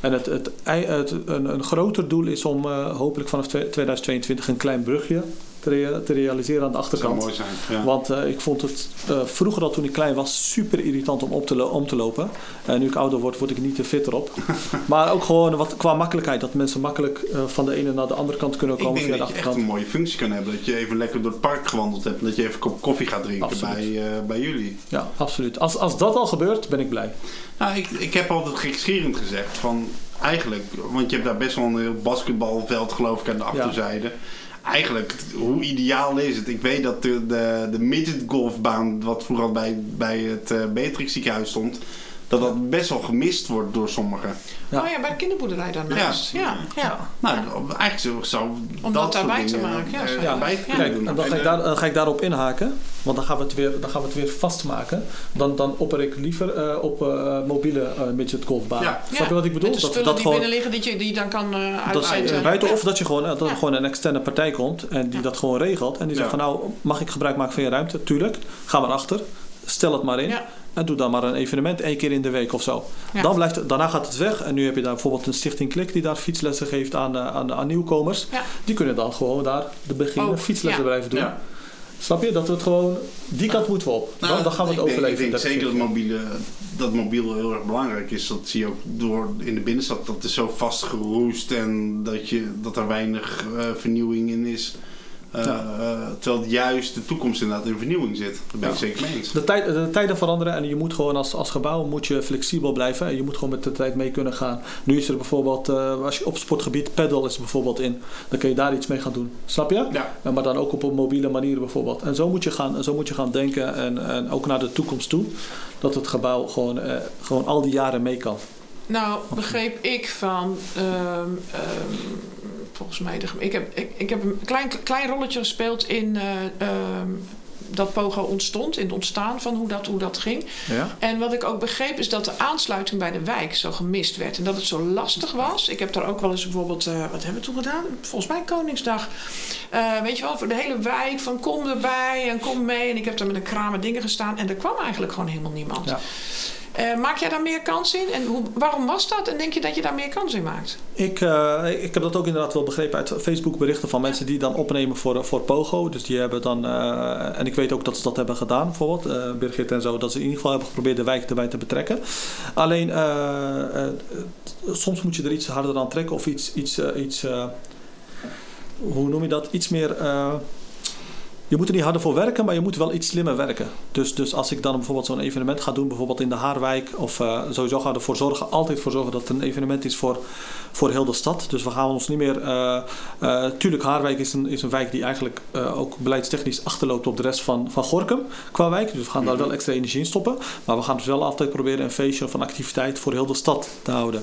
En het, het, een, een groter doel is om eh, hopelijk vanaf twe- 2022 een klein brugje te, rea- te realiseren aan de Dat zou achterkant. mooi zijn. Ja. Want eh, ik vond het eh, vroeger al toen ik klein was super irritant om op te, om te lopen. En nu ik ouder word, word ik niet te fitter op. *laughs* maar ook gewoon wat, qua makkelijkheid. Dat mensen makkelijk eh, van de ene naar de andere kant kunnen Ik komen denk via de dat je echt een achterkant. mooie functie kan hebben. Dat je even lekker door het park gewandeld hebt. En dat je even een kop koffie gaat drinken Absoluut. bij, bij jullie. Ja, absoluut. Als, als dat al gebeurt, ben ik blij. Nou, ik, ik heb altijd gekscherend gezegd van eigenlijk, want je hebt daar best wel een heel basketbalveld geloof ik aan de achterzijde. Eigenlijk, hoe ideaal is het? Ik weet dat de, de, de midget golfbaan, wat vroeger bij, bij het uh, Beatrix ziekenhuis stond, dat dat best wel gemist wordt door sommigen. Ja. Oh ja, bij de kinderboerderij daarnaast. Ja, ja. Nou, eigenlijk zou, zou Om dat dat daarbij te maken, ja, eh, Ja, bij Kijk, doen. en dan ga, ik daar, dan ga ik daarop inhaken. Want dan gaan we het weer, dan gaan we het weer vastmaken. Dan, dan opper ik liever eh, op eh, mobiele eh midget golfbaan. Ja. Snap je wat ik bedoel? Met de spullen die binnen liggen, die je die je dan kan eh Dat buiten Ja. of dat je gewoon, dat er Ja. gewoon een externe partij komt en die Ja. dat gewoon regelt. En die zegt Ja. van nou, mag ik gebruik maken van je ruimte? Tuurlijk. Ga maar achter. Stel het maar in. Ja. En doe dan maar een evenement één keer in de week of zo. Ja. Dan blijft, het- daarna gaat het weg. En nu heb je daar bijvoorbeeld een stichting Klik die daar fietslessen geeft aan, eh, aan, aan nieuwkomers. Ja. Die kunnen dan gewoon daar de beginnen Ook, fietslessen ja. blijven doen. Ja. Snap je? Dat we het gewoon, die kant moeten we op. Nou, dan, dan gaan we het ik denk- overleven. Ik denk Dat zeker dat mobiele, dat mobiel heel erg belangrijk is. Dat zie je ook door in de binnenstad. Dat is zo vastgeroest en dat, je, dat er weinig eh, vernieuwing in is. Eh, Ja. terwijl juist de toekomst inderdaad in vernieuwing zit. Daar ben ik Ja. zeker mee eens. De, tijd, de tijden veranderen en je moet gewoon als, als gebouw moet je flexibel blijven. En je moet gewoon met de tijd mee kunnen gaan. Nu is er bijvoorbeeld, eh, als je op sportgebied, paddle is er bijvoorbeeld in. Dan kun je daar iets mee gaan doen. Snap je? Ja. Maar dan ook op een mobiele manier bijvoorbeeld. En zo moet je gaan, zo moet je gaan denken en, en ook naar de toekomst toe. Dat het gebouw gewoon, eh, gewoon al die jaren mee kan. Nou, begreep ik van. ehm, ehm, volgens mij. De, ik, heb, ik, ik heb een klein, klein rolletje gespeeld in. eh, ehm, dat Pogo ontstond, in het ontstaan van hoe dat, hoe dat ging. Ja? En wat ik ook begreep is dat de aansluiting bij de wijk zo gemist werd. En dat het zo lastig was. Ik heb daar ook wel eens bijvoorbeeld, eh, wat hebben we toen gedaan? Volgens mij Koningsdag. Eh, weet je wel, voor de hele wijk van kom erbij en kom mee. En ik heb daar met een kramen dingen gestaan. En er kwam eigenlijk gewoon helemaal niemand. Ja. Eh, maak jij daar meer kans in? En hoe, waarom was dat? En denk je dat je daar meer kans in maakt? Ik, eh, ik heb dat ook inderdaad wel begrepen uit Facebook berichten van mensen die dan opnemen voor, voor Pogo. Dus die hebben dan, eh, en ik weet ook dat ze dat hebben gedaan bijvoorbeeld, Birgit en zo, dat ze in ieder geval hebben geprobeerd de wijk erbij te betrekken. Alleen, soms moet je er iets harder aan trekken of iets, iets, iets hoe noem je dat, iets meer... je moet er niet harder voor werken, maar je moet wel iets slimmer werken. Dus, dus als ik dan bijvoorbeeld zo'n evenement ga doen, bijvoorbeeld in de Haarwijk, of eh, sowieso we ervoor zorgen, altijd voor zorgen dat het een evenement is voor, voor heel de stad. Dus we gaan ons niet meer. eh eh, tuurlijk, Haarwijk is een, is een wijk die eigenlijk eh, ook beleidstechnisch achterloopt op de rest van, van Gorkum qua wijk. Dus we gaan daar wel extra energie in stoppen. Maar we gaan dus wel altijd proberen een feestje een activiteit voor heel de stad te houden.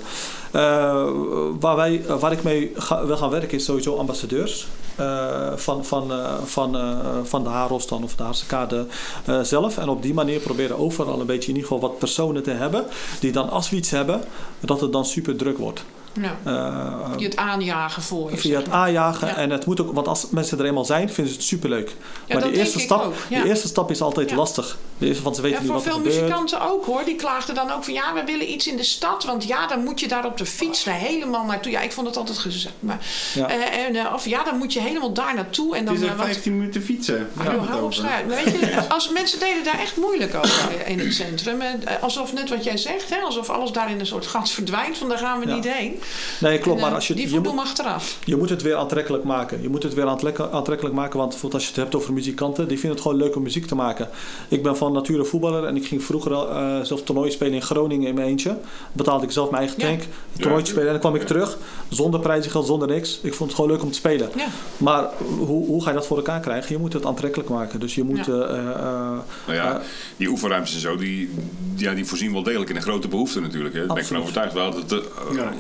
Waar, wij, waar ik mee ga, wil gaan werken is sowieso ambassadeurs. van, van, van, van de Haros dan of de Haarse Kade zelf. En op die manier proberen overal een beetje in ieder geval wat personen te hebben. Die dan als we iets hebben, dat het dan super druk wordt. Ja. Eh, Die het aanjagen voor je. via het aanjagen. Ja. En het moet ook, want als mensen er eenmaal zijn, vinden ze het superleuk. Ja, maar de eerste, stap, de eerste stap is altijd Ja. lastig. De eerste van ze weten Ja, niet voor wat er veel gebeurt. muzikanten ook hoor. Die klaagden dan ook van ja, we willen iets in de stad. Want ja, dan moet je daar op de fiets naar helemaal naartoe. Ja, ik vond het altijd gezegd. Maar, Ja. eh, en, eh, of ja, dan moet je helemaal daar naartoe. En dan, Het is eh, er want- 15 minuten fietsen. Ah, joh, hou op. Maar weet je, als mensen deden daar echt moeilijk over in het centrum. Alsof net wat jij zegt, hè, alsof alles daar in een soort gat verdwijnt. Van daar gaan we Ja. niet heen. Nee, klopt. En, Maar eh, als je, die je, voldoen moet, achteraf. je moet het weer aantrekkelijk maken. Je moet het weer aantrekkelijk, maken. Want bijvoorbeeld als je het hebt over muzikanten, die vinden het gewoon leuk om muziek te maken. Ik ben van nature voetballer en ik ging vroeger al, eh, zelf toernooien spelen in Groningen in mijn eentje. Betaalde ik zelf mijn eigen Ja. tank. Toernooitje spelen en dan kwam ik terug. Zonder prijzengeld, zonder niks. Ik vond het gewoon leuk om te spelen. Ja. Maar hoe, hoe ga je dat voor elkaar krijgen? Je moet het aantrekkelijk maken. Dus je moet... Ja. eh, eh, Nou ja, eh, die oefenruimtes en zo, die, ja, die voorzien wel degelijk in een grote behoefte natuurlijk. Hè. Daar ben ik van overtuigd. We hadden het er, eh, Ja.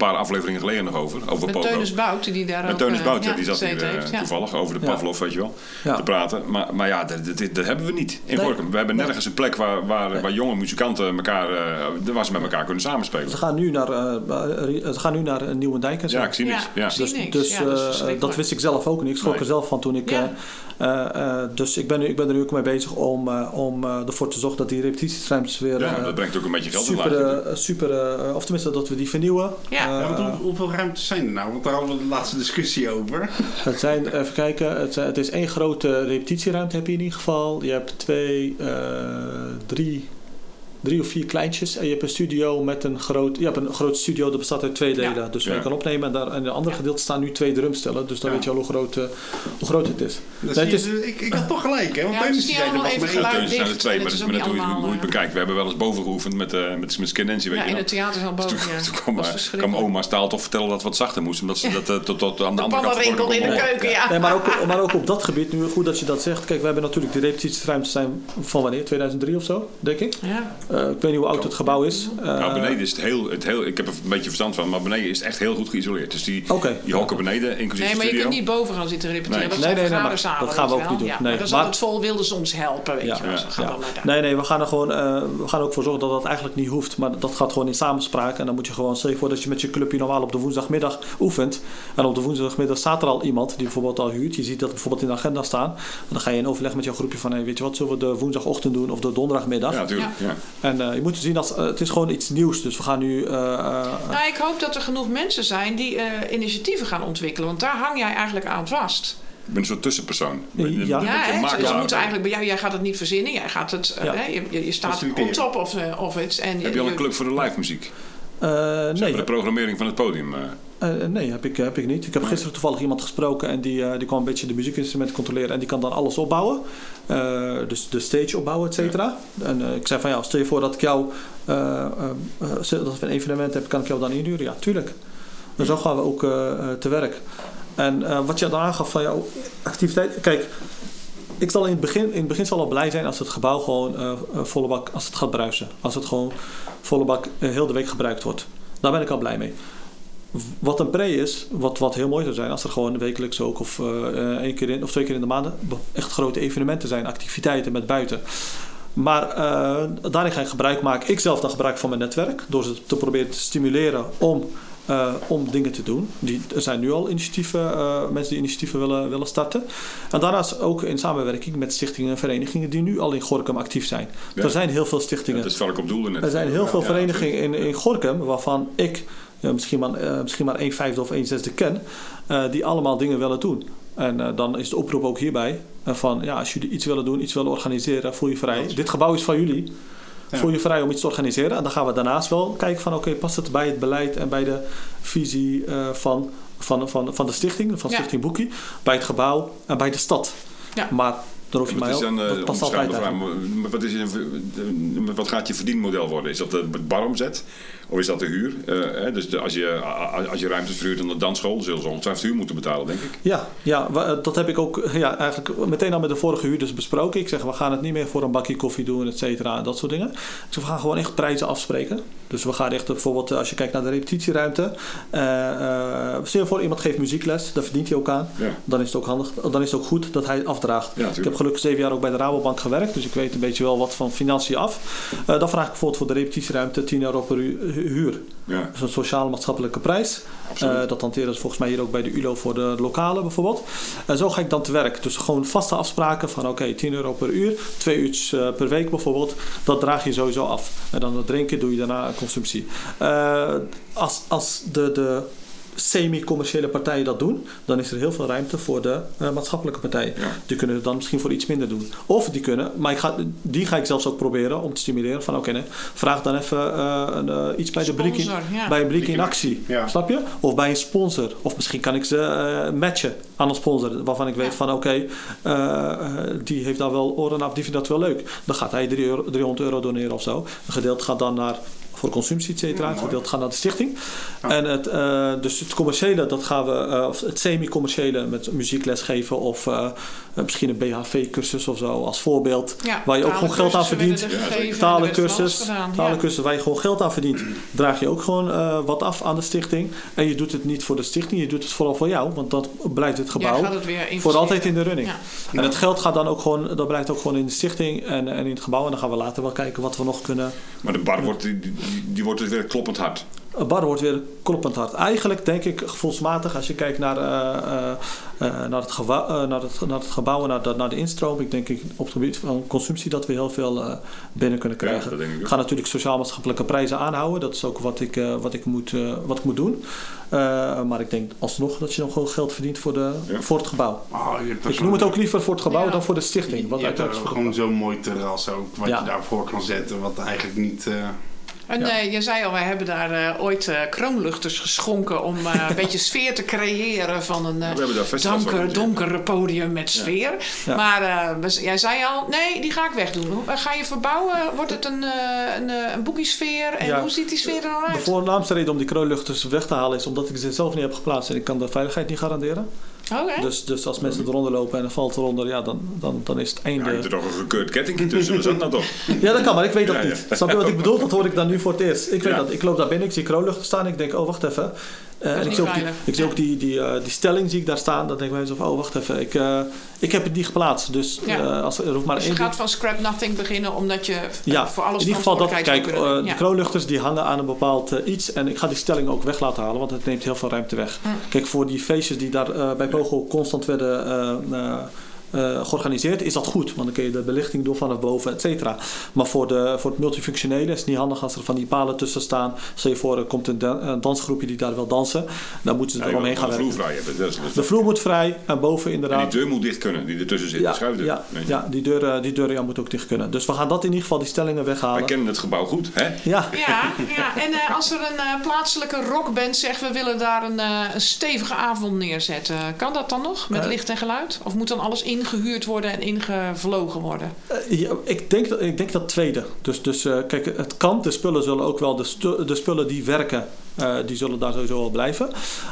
Een paar afleveringen geleden nog over. Over Met. Teunis Bout, die daar Met ook Teunis eh, Bout, ja, ja, die zat hier eh, heeft. Ja. toevallig over de. Pavlov, weet je wel, Ja. te praten. Maar, maar ja, dat, dat, dat hebben we niet in Nee. Gorkum. We hebben Nee. nergens een plek waar, waar, waar jonge muzikanten elkaar, eh, waar ze met elkaar kunnen samenspelen. ze gaan nu naar, ze gaan nu naar een nieuwe dijk en zo. Ja, ik zie niks. Ja, Dus, dus Ja, dat eh, dat wist ik zelf ook niet. Ik schrok Nee. er zelf van toen ik. Ja. eh, eh, eh, dus ik ben, nu, ik ben er nu ook mee bezig om, eh, om eh, ervoor te zorgen dat die repetitieruimtes weer. Ja, dat brengt ook een beetje geld in super, super of tenminste dat we die vernieuwen. Ja. Eh, Ja, want hoe- hoeveel ruimtes zijn er nou? Want daar hadden we de laatste discussie over. *laughs* het zijn, even kijken, het, zijn- het is één grote repetitieruimte heb je in ieder geval. Je hebt twee, eh, drie, drie of vier kleintjes. En je hebt een studio met een groot, je hebt een groot studio dat bestaat uit twee Ja. delen. Dus je kan opnemen. En daar in de andere gedeelte staan nu twee drumstellen. Dus dan Ja. weet je al hoe groot, eh, hoe groot het is. Nee, het je, is- ik, ik had toch gelijk, hè? Want Ja, het is zei er maar één. geluid. Zijn er twee, maar het dat is is maar net hoe je, niet hoe je het bekijkt. We hebben wel eens boven geoefend met, eh met, met weet Ja, je in het theaterzaal boven. Toen, ja. toen kwam, eh, oma Staal toch vertellen dat het wat zachter moest. Omdat ze dat eh, tot, tot aan de, De andere kant rinkelde in de keuken, ja. Nee, maar, ook, maar ook op dat gebied, nu goed dat je dat zegt. Kijk, we hebben natuurlijk de repetitieruimtes zijn van wanneer? 2003 of zo, denk ik. Ja. Eh, ik weet niet hoe oud het gebouw is. Eh, Nou, beneden is het heel, het heel, ik heb er een beetje verstand van, maar beneden is het echt heel goed geïsoleerd. Dus die, Oké. die hokken beneden, inclusief Nee, maar je studio. kunt niet boven gaan zitten repeteren. Nee. Dat Nee, zijn nee, nee, maar vergaderzalen, dat gaan we ook niet doen. Ja, Nee, maar dat is maar- altijd vol, wilden ze ons helpen, weet Ja. je wel. Gaan Ja. Nee, nee, we gaan er gewoon, eh, we gaan ook voor zorgen dat dat eigenlijk niet hoeft. Maar dat gaat gewoon in samenspraak. En dan moet je gewoon, stel je voor dat je met je clubje normaal op de woensdagmiddag oefent. En op de woensdagmiddag staat er al iemand die bijvoorbeeld al huurt. Je ziet dat bijvoorbeeld in de agenda staan. En dan ga je in overleg met jouw groepje van, hey, weet je wat, zullen we de woensdagochtend doen of de donderdagmiddag? Ja, natuurlijk. Ja. En eh, je moet zien dat het is gewoon iets nieuws. Dus we gaan nu. eh, eh, Nou, ik hoop dat er genoeg mensen zijn die eh, initiatieven gaan ontwikkelen. Want daar hang jij eigenlijk aan vast. Ik ben een soort tussenpersoon. Ja. Makelaar. ze moeten eigenlijk bij jou, jij gaat het niet verzinnen. Jij gaat het, eh, Ja. hè, je, je- je staat on Faciliteren. top of, eh, of het. En Heb je al een je- club voor de live muziek? eh, nee, Voor de programmering van het podium. Eh. Nee, heb ik, heb ik niet. Ik heb gisteren toevallig iemand gesproken en die, eh, die kwam een beetje de muziekinstrumenten controleren en die kan dan alles opbouwen. Eh, dus de stage opbouwen, et cetera. En ik zei van ja, stel je voor dat ik jou, dat we een evenement hebben, kan ik jou dan inhuren? Ja, tuurlijk. En zo gaan we ook te werk. En wat je dan aangaf van jouw activiteit. Kijk, ik zal in het begin, in het begin zal al blij zijn als het gebouw gewoon volle bak, als het gaat bruisen. Als het gewoon volle bak heel de week gebruikt wordt. Daar ben ik al blij mee. Wat een pre is, wat, wat heel mooi zou zijn als er gewoon wekelijks ook of eh, één keer in of twee keer in de maanden echt grote evenementen zijn, activiteiten met buiten. Maar eh, daarin ga ik gebruik maken, ik zelf dan gebruik van mijn netwerk, door ze te proberen te stimuleren om, om dingen te doen. Die, er zijn nu al initiatieven, mensen die initiatieven willen, willen starten. En daarnaast ook in samenwerking met stichtingen en verenigingen die nu al in Gorkum actief zijn. Ja. Er zijn heel veel stichtingen. Dat is waar ik op doelde net. Er zijn heel veel Ja, verenigingen in, in Gorkum waarvan ik ja, misschien, maar, eh, misschien maar een vijfde of een zesde ken, eh, die allemaal dingen willen doen. En eh, dan is de oproep ook hierbij van ja, als jullie iets willen doen, iets willen organiseren, voel je vrij. Dit gebouw is van jullie. Ja. Voel je vrij om iets te organiseren. En dan gaan we daarnaast wel kijken van oké, past het bij het beleid en bij de visie eh, van, van, van, van de stichting, van Ja. Stichting Boekie, bij het gebouw en bij de stad. Ja. Maar dan hoef je Wat mij is ook, dan, dat past altijd onbeschrijfbare eigenlijk. vraag, maar wat, is een, wat gaat je verdienmodel worden? Is dat het baromzet? Of is dat de huur? Eh, hè, dus de- als, je, als je ruimtes verhuurt aan de dansschool, zullen ze ongetwijfeld huur moeten betalen, denk ik. Ja, ja eh, dat heb ik ook ja, eigenlijk meteen al met de vorige huurders besproken. Ik zeg, we gaan het niet meer voor een bakje koffie doen, et cetera, dat soort dingen. Dus we gaan gewoon echt prijzen afspreken. Dus we gaan echt bijvoorbeeld, eh, als je kijkt naar de repetitieruimte. eh eh, stel je voor, iemand geeft muziekles, daar verdient hij ook aan. Ja. Dan is het ook handig, dan is het ook goed dat hij afdraagt. Ja, ik heb gelukkig zeven jaar ook bij de Rabobank gewerkt, dus ik weet een beetje wel wat van financiën af. Eh, dan vraag ik bijvoorbeeld voor de repetitieruimte 10 euro per uur, huur. Ja. Dat is een sociale maatschappelijke prijs. Eh, dat hanteren ze volgens mij hier ook bij de ULO voor de lokale bijvoorbeeld. En zo ga ik dan te werk. Dus gewoon vaste afspraken van oké, 10 euro per uur, twee uurtjes eh, per week bijvoorbeeld. Dat draag je sowieso af. En dan het drinken doe je daarna consumptie. Eh, als, als de, de semi-commerciële partijen dat doen, dan is er heel veel ruimte voor de eh, maatschappelijke partijen. Ja. Die kunnen het dan misschien voor iets minder doen. Of die kunnen, maar ik ga, die ga ik zelfs ook proberen om te stimuleren van oké, nee, vraag dan even eh, een, eh, iets bij de Brik in, ja. bij een Brik in actie. Ja. Snap je? Of bij een sponsor. Of misschien kan ik ze eh, matchen aan een sponsor. Waarvan ik weet Ja. van oké, die heeft daar wel oren af, die vindt dat wel leuk. Dan gaat hij 3 euro, 300 euro doneren of zo. Een gedeelte gaat dan naar voor consumptie, et cetera. Een gedeelte gaat naar de stichting. En het, eh, dus het commerciële, dat gaan we, eh, of het semi-commerciële met muziekles geven of eh, misschien een BHV-cursus of zo als voorbeeld. Ja, waar je ook gewoon geld aan verdient. er er Talencursus, ja. talencursus waar je gewoon geld aan verdient, draag je ook gewoon wat af aan de stichting. En je doet het niet voor de stichting, je doet het vooral voor jou, want dat blijft het gebouw het voor altijd in de running. Ja. En het geld gaat dan ook gewoon, dat blijft ook gewoon in de stichting en, en in het gebouw. En dan gaan we later wel kijken wat we nog kunnen. Maar de bar wordt, die, die, die wordt dus weer kloppend hard. Een bar wordt weer kloppend hard. Eigenlijk denk ik gevoelsmatig, als je kijkt naar, eh, eh, eh, naar, het, gebouw, eh, naar, het, naar het gebouw en naar de, naar de instroom. Ik denk ik op het gebied van consumptie dat we heel veel eh, binnen kunnen Ja, krijgen. dat denk ik ga natuurlijk sociaal-maatschappelijke prijzen aanhouden. Dat is ook wat ik, eh, wat ik, moet, eh, wat ik moet doen. Eh, maar ik denk alsnog dat je nog gewoon geld verdient voor, de, Ja. voor het gebouw. Oh, Ik noem het ook liever voor het gebouw Ja. dan voor de stichting. Want Je hebt gewoon zo'n mooi terras ook, wat Ja. je daarvoor kan zetten, wat eigenlijk niet... En Ja. eh, je zei al, wij hebben daar eh, ooit eh, kroonluchters geschonken om eh, een *laughs* beetje sfeer te creëren van een donker, over donker podium met sfeer. Ja. Maar jij zei al, nee, die ga ik wegdoen. Ga je verbouwen? Wordt het een, een, een boekiesfeer? En hoe ziet die sfeer er De uit? voornaamste reden om die kroonluchters weg te halen is omdat ik ze zelf niet heb geplaatst en ik kan de veiligheid niet garanderen. Oké. Dus, dus als mensen eronder lopen en er valt eronder, ja, dan, dan, dan is het Ja, je einde. hebt er toch een gekeurd kettingje tussen, dat is dat nou toch? Ja, dat kan, maar ik weet dat Ja, ja. niet. Snap je wat ik bedoel? Dat hoor ik dan nu voor het eerst. Ik weet Ja. dat. Ik loop daar binnen, ik zie kroonluchten staan en ik denk, oh wacht even. Eh, en ik zie ook, die, veilig. ik zie ook die, die, eh, die stelling zie ik daar staan. Dan denk ik bij mezelf, oh wacht even. Ik, eh, ik heb het niet geplaatst. Dus Ja. als er hoeft maar Dus je één gaat van scrap nothing beginnen omdat je Ja, voor alles in ieder geval dat, kijk, nemen. de kroonluchters die hangen aan een bepaald iets en ik ga die stelling ook weg laten halen, want het neemt heel veel ruimte weg. Hm. Kijk, voor die feestjes die daar bij Pogo constant werden eh, georganiseerd, is dat goed, want dan kun je de belichting doen vanaf boven, et cetera. Maar voor, de, voor het multifunctionele is het niet handig als er van die palen tussen staan. Stel je voor, er komt een, dan- een dansgroepje die daar wil dansen, dan moeten ze Ja, eromheen gaan de vloer werken. vrij hebben. Dat is, dat is- De vloer moet vrij en boven en inderdaad. die deur moet dicht kunnen, die ertussen zit. ja, de schuifdeur. ja, Nee. ja, die deur, eh, die deur ja, moet ook dicht kunnen. Dus we gaan dat in ieder geval, die stellingen Wij weghalen. kennen het gebouw goed, hè? Ja, Ja, ja. en eh, als er een eh, plaatselijke rockband zegt... we willen daar een, eh, een stevige avond neerzetten... kan dat dan nog met licht en geluid? Of moet dan alles ingehuurd worden en ingevlogen worden? Eh, ja, ik, denk dat, ik denk dat tweede. Dus, dus eh, kijk, het kan. De spullen zullen ook wel, de, stu- de spullen die werken, eh, die zullen daar sowieso wel blijven.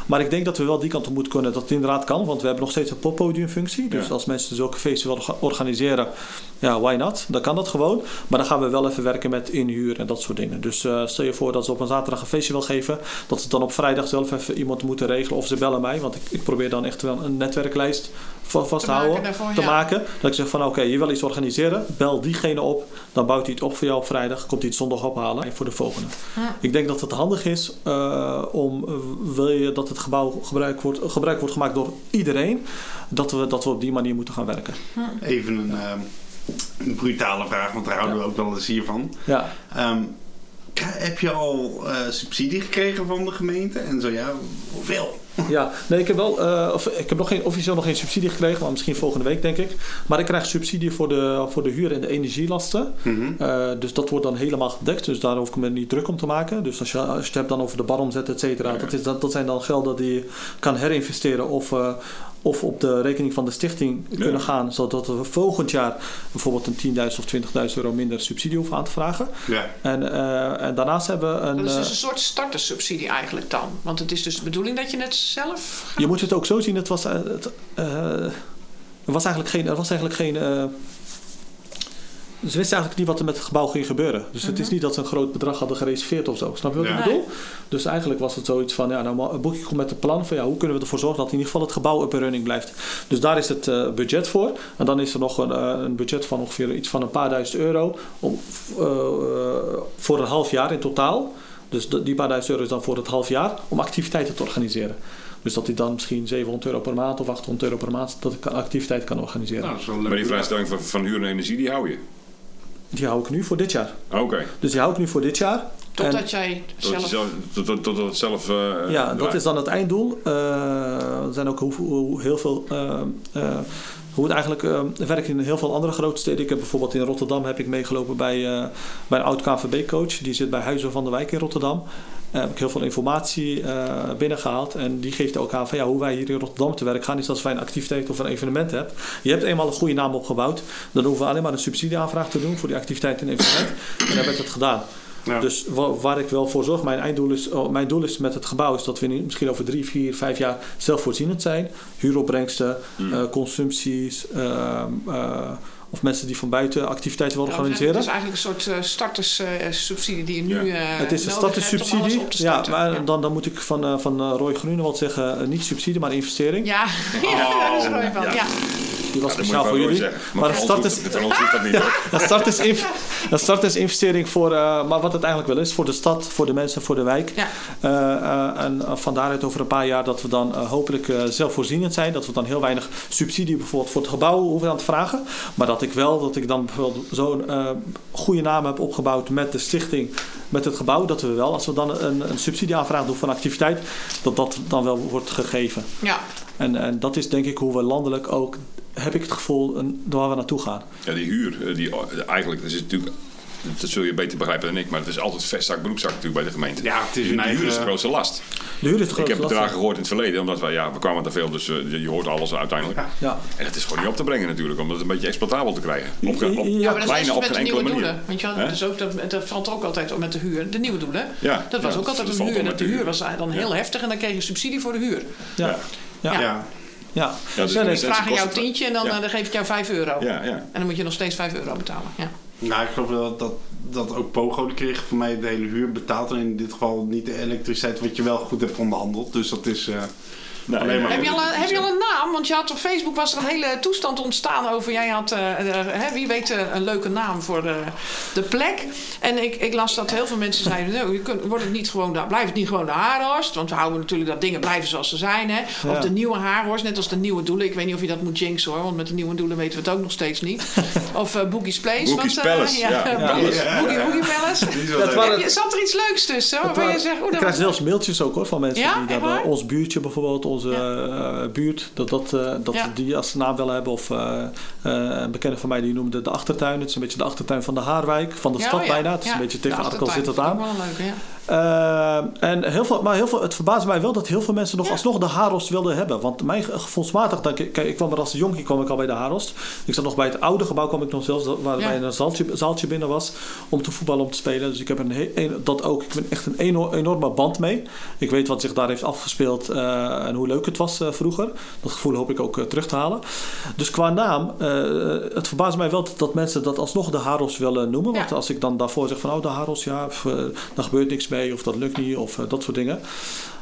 Maar ik denk dat we wel die kant op moeten kunnen dat het inderdaad kan. Want we hebben nog steeds een poppodiumfunctie. Dus Ja. als mensen zulke feesten willen ga- organiseren, ja, why not? Dan kan dat gewoon. Maar dan gaan we wel even werken met inhuur en dat soort dingen. Dus eh, stel je voor dat ze op een zaterdag een feestje wil geven. Dat ze dan op vrijdag zelf even iemand moeten regelen. Of ze bellen mij. Want ik, ik probeer dan echt wel een netwerklijst va- vast te, Te maken daarvoor, te ja. maken. Dat ik zeg van oké, je wil iets organiseren. Bel diegene op. Dan bouwt hij het op voor jou op vrijdag. Komt hij het zondag ophalen voor de volgende. Ik denk dat het handig is uh, om, uh, wil je dat het gebouw gebruik wordt, gebruik wordt gemaakt door iedereen. Dat we, dat we op die manier moeten gaan werken. Even een, uh, een brutale vraag, want daar houden ja. we ook wel eens hier van. Ja. Um, heb je al uh, subsidie gekregen van de gemeente? En zo ja, hoeveel? Ja, nee, ik heb wel, uh, of, ik heb nog geen, officieel nog geen subsidie gekregen, maar misschien volgende week denk ik. Maar ik krijg subsidie voor de, voor de huur en de energielasten. Mhm. Mm -hmm. uh, dus dat wordt dan helemaal gedekt, dus daar hoef ik me niet druk om te maken. Dus als je, als je het hebt dan over de baromzet, et cetera, dat, is, dat, dat zijn dan gelden die je kan herinvesteren of, uh, of op de rekening van de stichting ja. kunnen gaan, zodat we volgend jaar bijvoorbeeld een 10.000 of 20.000 euro minder subsidie hoeven aan te vragen. Ja. En, uh, en daarnaast hebben we een. Dat is dus een soort startersubsidie eigenlijk dan. Want het is dus de bedoeling dat je het zelf. Gaat. Je moet het ook zo zien, het was, uh, het, er was eigenlijk geen. Er was eigenlijk geen uh, ze wisten eigenlijk niet wat er met het gebouw ging gebeuren. Dus het is niet dat ze een groot bedrag hadden gereserveerd of zo. Snap je wat ja. ik bedoel? Dus eigenlijk was het zoiets van, ja, nou boek ik met een plan van ja, hoe kunnen we ervoor zorgen dat in ieder geval het gebouw up and running blijft. Dus daar is het uh, budget voor. En dan is er nog een, uh, een, budget van ongeveer iets van een paar duizend euro om, uh, voor een half jaar in totaal. Dus de- die paar duizend euro is dan voor het half jaar om activiteiten te organiseren. Dus dat hij dan misschien 700 euro per maand of 800 euro per maand dat ik activiteiten kan organiseren. Nou, dat is wel Maar die leuk. vrijstelling van, van huur en energie, die hou je. Die hou ik nu voor dit jaar. Oké. Dus die hou ik nu voor dit jaar. Totdat En- jij zelf... zelf- tot, tot, tot het zelf. eh, Ja, dat is dan het einddoel. Eh, er zijn ook heel veel. Hoe het eigenlijk eh, werkt in heel veel andere grote steden. Ik heb bijvoorbeeld in Rotterdam heb ik meegelopen bij, eh, bij een oud KVB-coach. Die zit bij Huizen van de Wijk in Rotterdam. Daar heb ik heel veel informatie eh, binnengehaald. En die geeft ook aan van ja, hoe wij hier in Rotterdam te werk gaan. Is als wij een activiteit of een evenement hebben. Je hebt eenmaal een goede naam opgebouwd. Dan hoeven we alleen maar een subsidieaanvraag te doen voor die activiteit en evenement. En dan werd het gedaan. Ja. Dus wa- waar ik wel voor zorg, mijn einddoel is, oh, mijn doel is met het gebouw is dat we nu misschien over drie, vier, vijf jaar zelfvoorzienend zijn. Huuropbrengsten, Hmm. eh, consumpties, ehm, eh, of mensen die van buiten activiteiten willen organiseren. Het is eigenlijk een soort starterssubsidie die je nu Ja. eh het is een te Ja, maar ja. Dan, dan moet ik van, eh, van eh, Roy Groenewald zeggen, eh, niet subsidie, maar investering. Ja, *laughs* ja, dat is er wel van. ja. Die was Ja, speciaal voor jullie. zeggen. Maar een van *laughs* start is, dat niet start is, start is investering voor, eh, maar wat het eigenlijk wel is, voor de stad, voor de mensen, voor de wijk. Ja. Eh, eh, en uh, van daaruit over een paar jaar dat we dan hopelijk eh, zelfvoorzienend zijn. Dat we dan heel weinig subsidie bijvoorbeeld voor het gebouw hoeven aan te vragen. Maar dat ik wel, dat ik dan bijvoorbeeld zo'n eh, goede naam heb opgebouwd met de stichting, met het gebouw. Dat we wel, als we dan een, een subsidieaanvraag doen voor een activiteit, dat dat dan wel wordt gegeven. ja. En, en dat is denk ik hoe we landelijk ook, heb ik het gevoel, een, waar we naartoe gaan. Ja, die huur, eh, die, eh, eigenlijk, dat is natuurlijk. Dat zul je beter begrijpen dan ik, maar het is altijd vestzak, broekzak natuurlijk bij de gemeente. Ja, het is de, een de huur is de grootste last. De huur is de Ik grootste heb last. bedragen gehoord in het verleden, omdat wij, ja, we kwamen te veel, dus eh, je- hoort alles uiteindelijk. Ja. En het is gewoon niet op te brengen natuurlijk, om het een beetje exploitabel te krijgen. Op, op, Ja, maar dat is bijna net op zoals met geen de enkele nieuwe manier. doelen. Weet je Hè? dus ook, dat, dat valt ook altijd met de huur. De nieuwe doelen. Ja, Dat was ja, ook altijd een huur. En de huur. was dan heel heftig en dan kreeg je subsidie voor de huur. Ja. Ja. Ja. Ja. Dus Ja, kost jou tientje en dan, Ja. eh, dan geef ik jou 5 euro. Ja, ja. En dan moet je nog steeds 5 euro betalen. Ja. Nou, ik geloof wel dat, dat ook Pogo die kreeg voor mij de hele huur betaald. En in dit geval niet de elektriciteit, wat je wel goed hebt onderhandeld. Dus dat is... eh, Nee, Alleen maar- nee, Heb je, al een, heb je al een naam? Want je had op Facebook was er een hele toestand ontstaan over. Jij had, eh, hè, wie weet, eh, een leuke naam voor de, de plek. En ik, ik las dat heel veel mensen zeiden: nou, je kunt, wordt het niet gewoon, de- blijft het niet gewoon de haarhorst? Want we houden natuurlijk dat dingen blijven zoals ze zijn. Hè? Of Ja. de nieuwe haarhorst, net als de nieuwe doelen. Ik weet niet of je dat moet jinxen hoor, want met de nieuwe doelen weten we het ook nog steeds niet. *laughs* Of eh Boogie's Place. Boogie's want, Palace, *laughs* ja. Boogie, Boogie Palace. Dat waren- je- Zat er iets leuks tussen? Het Waarvan je zegt, ik dat krijg zelfs mailtjes ook hoor, van mensen Ja, die hebben waar? ons buurtje bijvoorbeeld, onze eh, buurt, dat, dat, eh, dat Ja. die als naam willen hebben. Of eh, een bekende van mij die noemde de achtertuin. Het is een beetje de achtertuin van de Haarwijk, van de Ja, stad oh bijna. Het is een beetje tegen Arkel zit dat aan. Wel een leuke, ja. Eh, en heel veel, maar heel veel, het verbaasde mij wel dat heel veel mensen nog Ja. alsnog de Harost wilden hebben. Want mijn ge- gevoelsmatig, dat ik, kijk, ik kwam er als jonkie kwam ik al bij de Harost. Ik zat nog bij het oude gebouw, kwam ik nog zelfs, waarbij Ja. een zaaltje, zaaltje binnen was om te voetballen, om te spelen. Dus ik heb een, dat ook, ik ben echt een eno- enorme band mee. Ik weet wat zich daar heeft afgespeeld eh, en hoe leuk het was eh, vroeger. Dat gevoel hoop ik ook eh, terug te halen. Dus qua naam, eh, het verbaast mij wel dat, dat mensen dat alsnog de Haros willen noemen. Want Ja. als ik dan daarvoor zeg van, oh de Haros, ja, pff, eh, daar gebeurt niks mee of dat lukt niet of eh, dat soort dingen.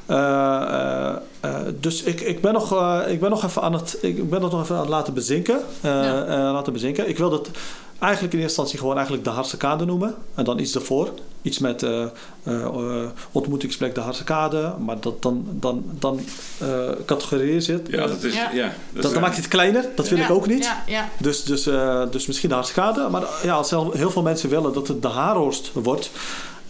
Eh, eh, dus ik, ik, ben nog, eh, ik ben nog even aan het, ik ben dat nog even aan het laten bezinken. Eh, Ja. eh, laten bezinken. Ik wil dat eigenlijk in eerste instantie gewoon eigenlijk de Hartse Kade noemen. En dan iets ervoor. Iets met eh, eh, eh, ontmoetingsplek de Hartse Kade. Maar dat dan, dan, dan eh categorieer zit. Ja, dat is, Ja. ja. dat dan, is- dan maak je het kleiner. Dat wil Ja, ik ook niet. Ja, ja. Dus, dus, eh, dus misschien de Hartskade. Maar ja, als heel heel veel mensen willen dat het de Haarhorst wordt.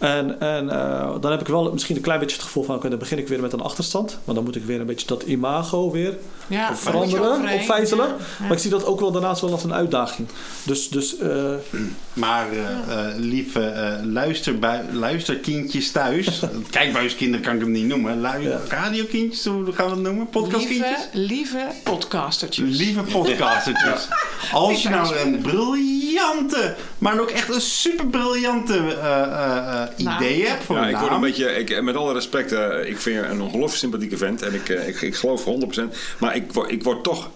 En, en eh, dan heb ik wel misschien een klein beetje het gevoel van... oké, dan begin ik weer met een achterstand. Maar dan moet ik weer een beetje dat imago weer ja. veranderen. Ja, ja. Maar ik zie dat ook wel daarnaast wel als een uitdaging. Dus, dus eh, *clears throat* Maar eh, eh, lieve eh, luisterbui- luisterkindjes thuis. *laughs* Kijkbuiskinderen kan ik hem niet noemen. Lu Ja. Radiokindjes, hoe gaan we het noemen? Podcastkindjes? Lieve, lieve podcastertjes. Lieve podcastertjes. *laughs* Als je nou een briljante, maar ook echt een super briljante eh, eh, eh, idee hebt voor Ja, een ik word een beetje, ik, met alle respect, ik vind je een ongelooflijk sympathieke vent. En ik, ik, ik geloof 100%. Maar ik, word- ik word toch,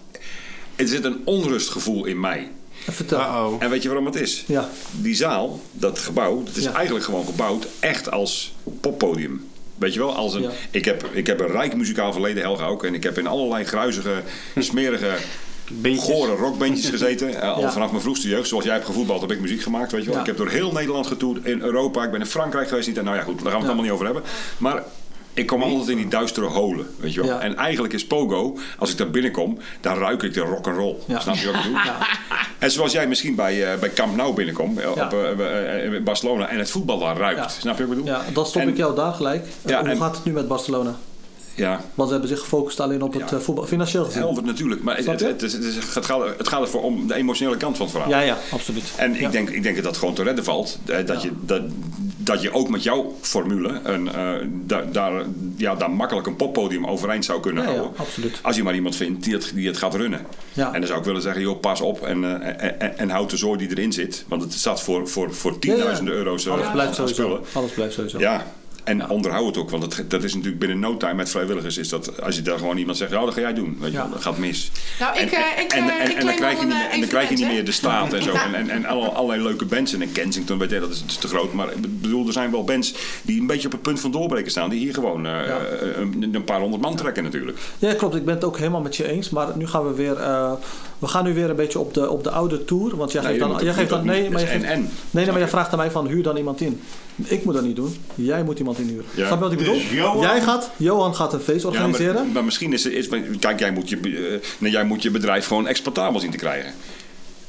er zit een onrustgevoel in mij. vertel. Uh-oh. En weet je waarom het is? Ja. Die zaal, dat gebouw, dat is Ja. eigenlijk gewoon gebouwd echt als poppodium. Weet je wel, als een, Ja. ik, heb, ik heb een rijk muzikaal verleden, Helga ook. En ik heb in allerlei gruizige, smerige Beentjes. gore rockbandjes gezeten. eh, al Ja. vanaf mijn vroegste jeugd. Zoals jij hebt gevoetbald, heb ik muziek gemaakt. Weet je wel. Ja. Ik heb door heel Nederland getoerd. In Europa. Ik ben in Frankrijk geweest. Niet. En nou ja, goed. Daar gaan we het Ja. allemaal niet over hebben. Maar ik kom altijd in die duistere holen. Weet je wel. Ja. En eigenlijk is Pogo, als ik daar binnenkom, dan ruik ik de rock'n'roll. Ja. Snap je wat ik bedoel? En zoals jij misschien bij, eh, bij Camp Nou binnenkomt. eh, Ja. Op eh, Barcelona. En het voetbal daar ruikt. Ja. Snap je wat ik bedoel? Ja, dan stop En- ik jou daar gelijk. Ja, Hoe en- gaat het nu met Barcelona? Ja, Want ze hebben zich gefocust alleen op het Ja. voetbal. Financieel gezien. helder natuurlijk. Maar het, het, het, gaat, het gaat ervoor om de emotionele kant van het verhaal. Ja, ja, absoluut. En ik, Ja. denk, ik denk dat dat gewoon te redden valt. Dat, Ja. je, dat, dat je ook met jouw formule een, eh, da- daar, ja, daar makkelijk een poppodium overeind zou kunnen Ja, ja, houden. absoluut. Als je maar iemand vindt die het, die het gaat runnen. Ja. En dan zou ik willen zeggen, joh, pas op en, eh, en, en, en houd de zooi die erin zit. Want het staat voor, voor, voor tienduizenden euro's eh, Alles blijft aan sowieso. spullen. Alles blijft sowieso. Ja. En onderhoud het ook, want het, dat is natuurlijk binnen no time met vrijwilligers. Is dat als je daar gewoon iemand zegt, ja, dat ga jij doen. Weet je, Ja. wel, dat gaat mis. Nou, ik, en, eh, ik, en, eh, en, ik en dan krijg je niet, een, meer- eh, en dan krijg je niet meer de straat en zo. En, en, en alle- allerlei leuke bands. En in Kensington, weet je, dat is, dat is te groot. Maar ik bedoel, er zijn wel bands die een beetje op het punt van doorbreken staan. Die hier gewoon eh, Ja. eh, een, een paar honderd man trekken natuurlijk. Ja, klopt. Ik ben het ook helemaal met je eens. Maar nu gaan we weer. We gaan nu weer een beetje op de, op de oude tour. Want jij geeft dan. Jij geeft dan nee, maar je Dat is geeft, en- en. nee, nee, maar je? vraagt aan mij van huur dan iemand in. Ik moet dat niet doen. Jij moet iemand inhuren. Ja. Snap je wat ik bedoel? Dus Johan- Jij gaat, Johan gaat een feest Ja, organiseren. maar, maar misschien is het. Is, kijk, jij moet, je, eh, nee, jij moet je bedrijf gewoon exploitabel zien te krijgen.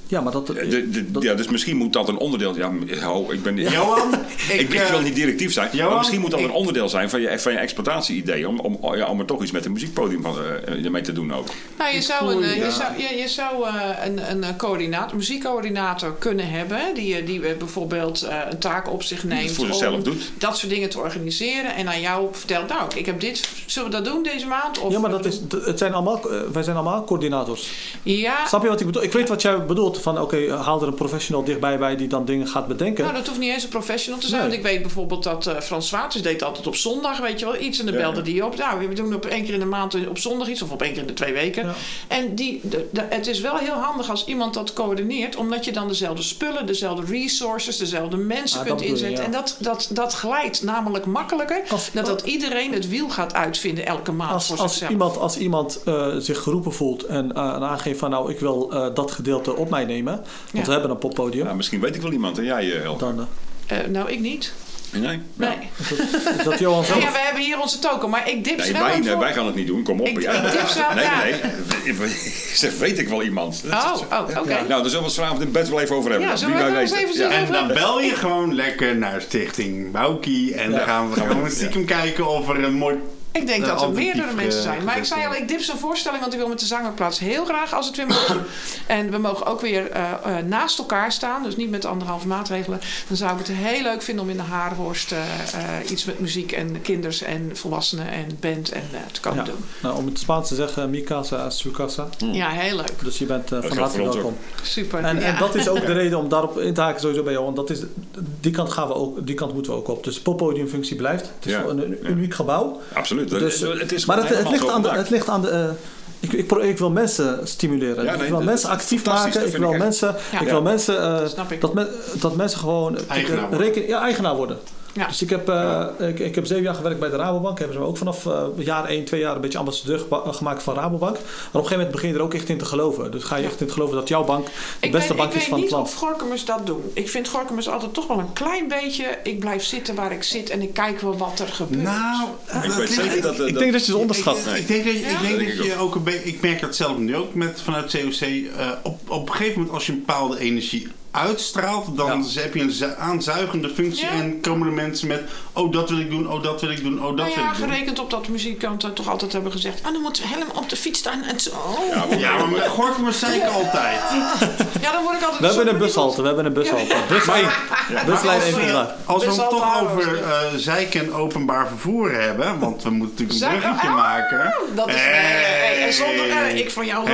Ja, maar dat. Eh, de- de- dat- ja, dus misschien moet dat een onderdeel. Ja, ho, ik ben. *laughs* Johan, *laughs* Ik, ik, ik eh, wil niet directief zijn, Johan, maar misschien moet dat ik- een onderdeel zijn van je, van je exploitatie-idee. Om, om, ja, om er toch iets met een muziekpodium van, eh, ermee te doen ook. Nou, je zou, een, eh, je- zou, je, je zou eh, een, een eh, coördinator, muziekcoördinator kunnen hebben. Die, eh, die eh, bijvoorbeeld eh, een taak op zich neemt. voor zichzelf om doet. Dat soort dingen te organiseren. En aan jou vertelt, nou, ik heb dit. Zullen we dat doen deze maand? Of, ja, maar dat is, het zijn allemaal, eh, wij zijn allemaal coördinators. Ja, Snap je wat ik bedoel? Ik weet wat jij bedoelt. Van oké, haal er een professional dichtbij bij die dan dingen gaat bedenken. Nou, dat hoeft niet eens een professional te zijn. Nee. Want ik weet bijvoorbeeld dat eh, Frans Waters deed altijd op zondag, weet je wel, iets. En dan Ja, belde ja. die op. Nou, we doen op één keer in de maand op zondag iets. Of op één keer in de twee weken. Ja. En die, de, de- het is wel heel handig als iemand dat coördineert. Omdat je dan dezelfde spullen, dezelfde resources, dezelfde mensen Ah, kunt inzetten. En dat, dat, dat glijdt namelijk makkelijker. Als- dan dat iedereen het wiel gaat uitvinden elke maand Als, voor als zichzelf. iemand, als iemand eh, zich geroepen voelt en eh, en aangeeft van nou ik wil eh, dat gedeelte op mij nemen, want Ja. we hebben een poppodium, Ja, misschien weet ik wel iemand. En jij, eh, Elke? dan eh, nou, ik niet. Nee? Nee. is, dat, is dat Johan zelf. Ja, we hebben hier onze token. Maar ik dip Nee, snel wij, nee, wij gaan het niet doen. Kom op. Ik- Ja. ik dip zo, nee, nee, nee. Zeg, weet ik wel iemand. Dat Oh, oh oké. Ja. Nou, daar zullen we het vanavond in bed wel even over hebben. Ja, zullen we het wel even Ja. En dan bel je gewoon lekker naar Stichting Boukie. En dan gaan we gewoon stiekem kijken of er een mooi... Ik denk Eh, dat er meerdere mensen zijn. Maar ik zei al, ik dip zo'n voorstelling, want ik wil met de zangerplaats heel graag als het weer mag. *coughs* en we mogen ook weer eh, eh, naast elkaar staan, dus niet met anderhalve maatregelen. Dan zou ik het heel leuk vinden om in de Haarhorst eh, eh, iets met muziek en kinders en volwassenen en band en eh, te komen Ja. doen. Nou, om het Spaans te zeggen, mi casa es su casa. Ja, heel leuk. Dus je bent van harte welkom. Super. En, ja. en dat is ook de *laughs* reden om daarop in te haken sowieso bij jou. Want dat is, die, kant gaan we ook, die kant moeten we ook op. Dus de poppodiumfunctie blijft. Het is Ja. een, Ja. uniek gebouw. Absoluut. Dus, het is maar gewoon het, het, ligt aan de, het ligt aan de... eh, ik, ik, wil mensen stimuleren. Ja, ik wil mensen actief maken. Ik wil mensen, Ja. ik wil mensen eh, Snap ik. dat, me- dat mensen gewoon eh, Eigenaar eh, worden. reken- ja, eigenaar worden. Ja. Dus ik heb, eh, ik, ik heb zeven jaar gewerkt bij de Rabobank. Hebben ze me ook vanaf eh, jaar 1, 2 jaar een beetje ambassadeur geba- gemaakt van Rabobank. Maar op een gegeven moment begin je er ook echt in te geloven. Dus ga je Ja. echt in te geloven dat jouw bank de Ik beste weet, bank ik is weet van het niet land. of Gorkumers dat doen. Ik vind Gorkumers altijd toch wel een klein beetje... Ik blijf zitten waar ik zit en ik kijk wel wat er gebeurt. Nou, Ik weet zeker dat... Ik denk dat je ze onderschat. Ik, Nee. ik denk dat, je- ik, Ja? denk Dat dat denk ik je ook een beetje. Ik merk dat zelf nu ook met, vanuit COC. eh, op, op een gegeven moment, als je een bepaalde energie uitstraalt, dan heb je een zu- aanzuigende functie. Ja. En komen er mensen met: Oh, dat wil ik doen, oh, dat wil ik doen, oh, dat nou wil ja, ik doen. gerekend op dat de muzikanten toch altijd hebben gezegd... Ah, dan moeten we helemaal op de fiets staan en zo. Ja, maar- Ja, maar met Gorkumers zei ik altijd. Ja, dan word ik altijd... We hebben een bushalte, we hebben een bushalte. Bus 1. Buslijn 1 Als, eh, als we Dus het toch over dus. eh zeiken en openbaar vervoer hebben, want we moeten natuurlijk een bruggetje Ah, maken. Dat is... En zonder... eh, ik van jou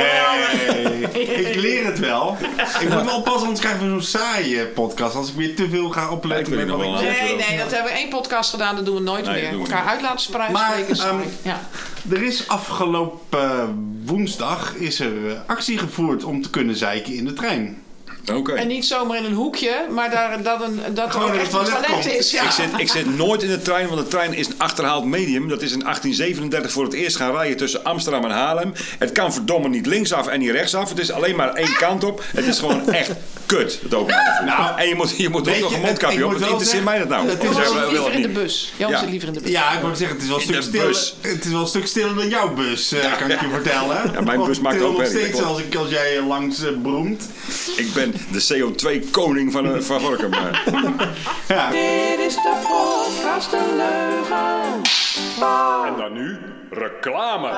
ik leer het wel. Ik moet wel oppassen, anders krijgen we zo'n saaie podcast. Als ik weer te veel ga opletten met wat ik zeg. Nee, nee, dat hebben we één podcast gedaan. Dat doen we nooit Nee, meer. we Elkaar niet. uit laten. Maar, spreken, saai. ehm, ja. Er is afgelopen woensdag is er eh, actie gevoerd om te kunnen zeiken in de trein. Oké. En niet zomaar in een hoekje, maar daar, dat, een, dat er ook echt een toilet toilet komt. is. Ja. Ik zit, ik zit nooit in de trein, want de trein is een achterhaald medium. Dat is in 1837 voor het eerst gaan rijden tussen Amsterdam en Haarlem. Het kan verdomme niet linksaf en niet rechtsaf. Het is alleen maar één kant op. Het is gewoon echt kut, het openbaar vervoer. Nou, en je moet, je moet ook nog een mondkapje op. Wat interesseert mij dat nou? het Johan is wel- liever in de bus. Johan Ja. zit liever in de bus. Ja, ik wou zeggen, het is wel een stuk stiller. Het is wel een stuk stiller dan jouw bus, eh, kan ik je vertellen. Ja, mijn bus maakt het ook nog steeds dat als, ik, als jij langs eh, broemt. Ik ben de CO2-koning van, eh, van Gorkum. Ja. *laughs* Dit is de podcast een leugen. En dan nu reclame.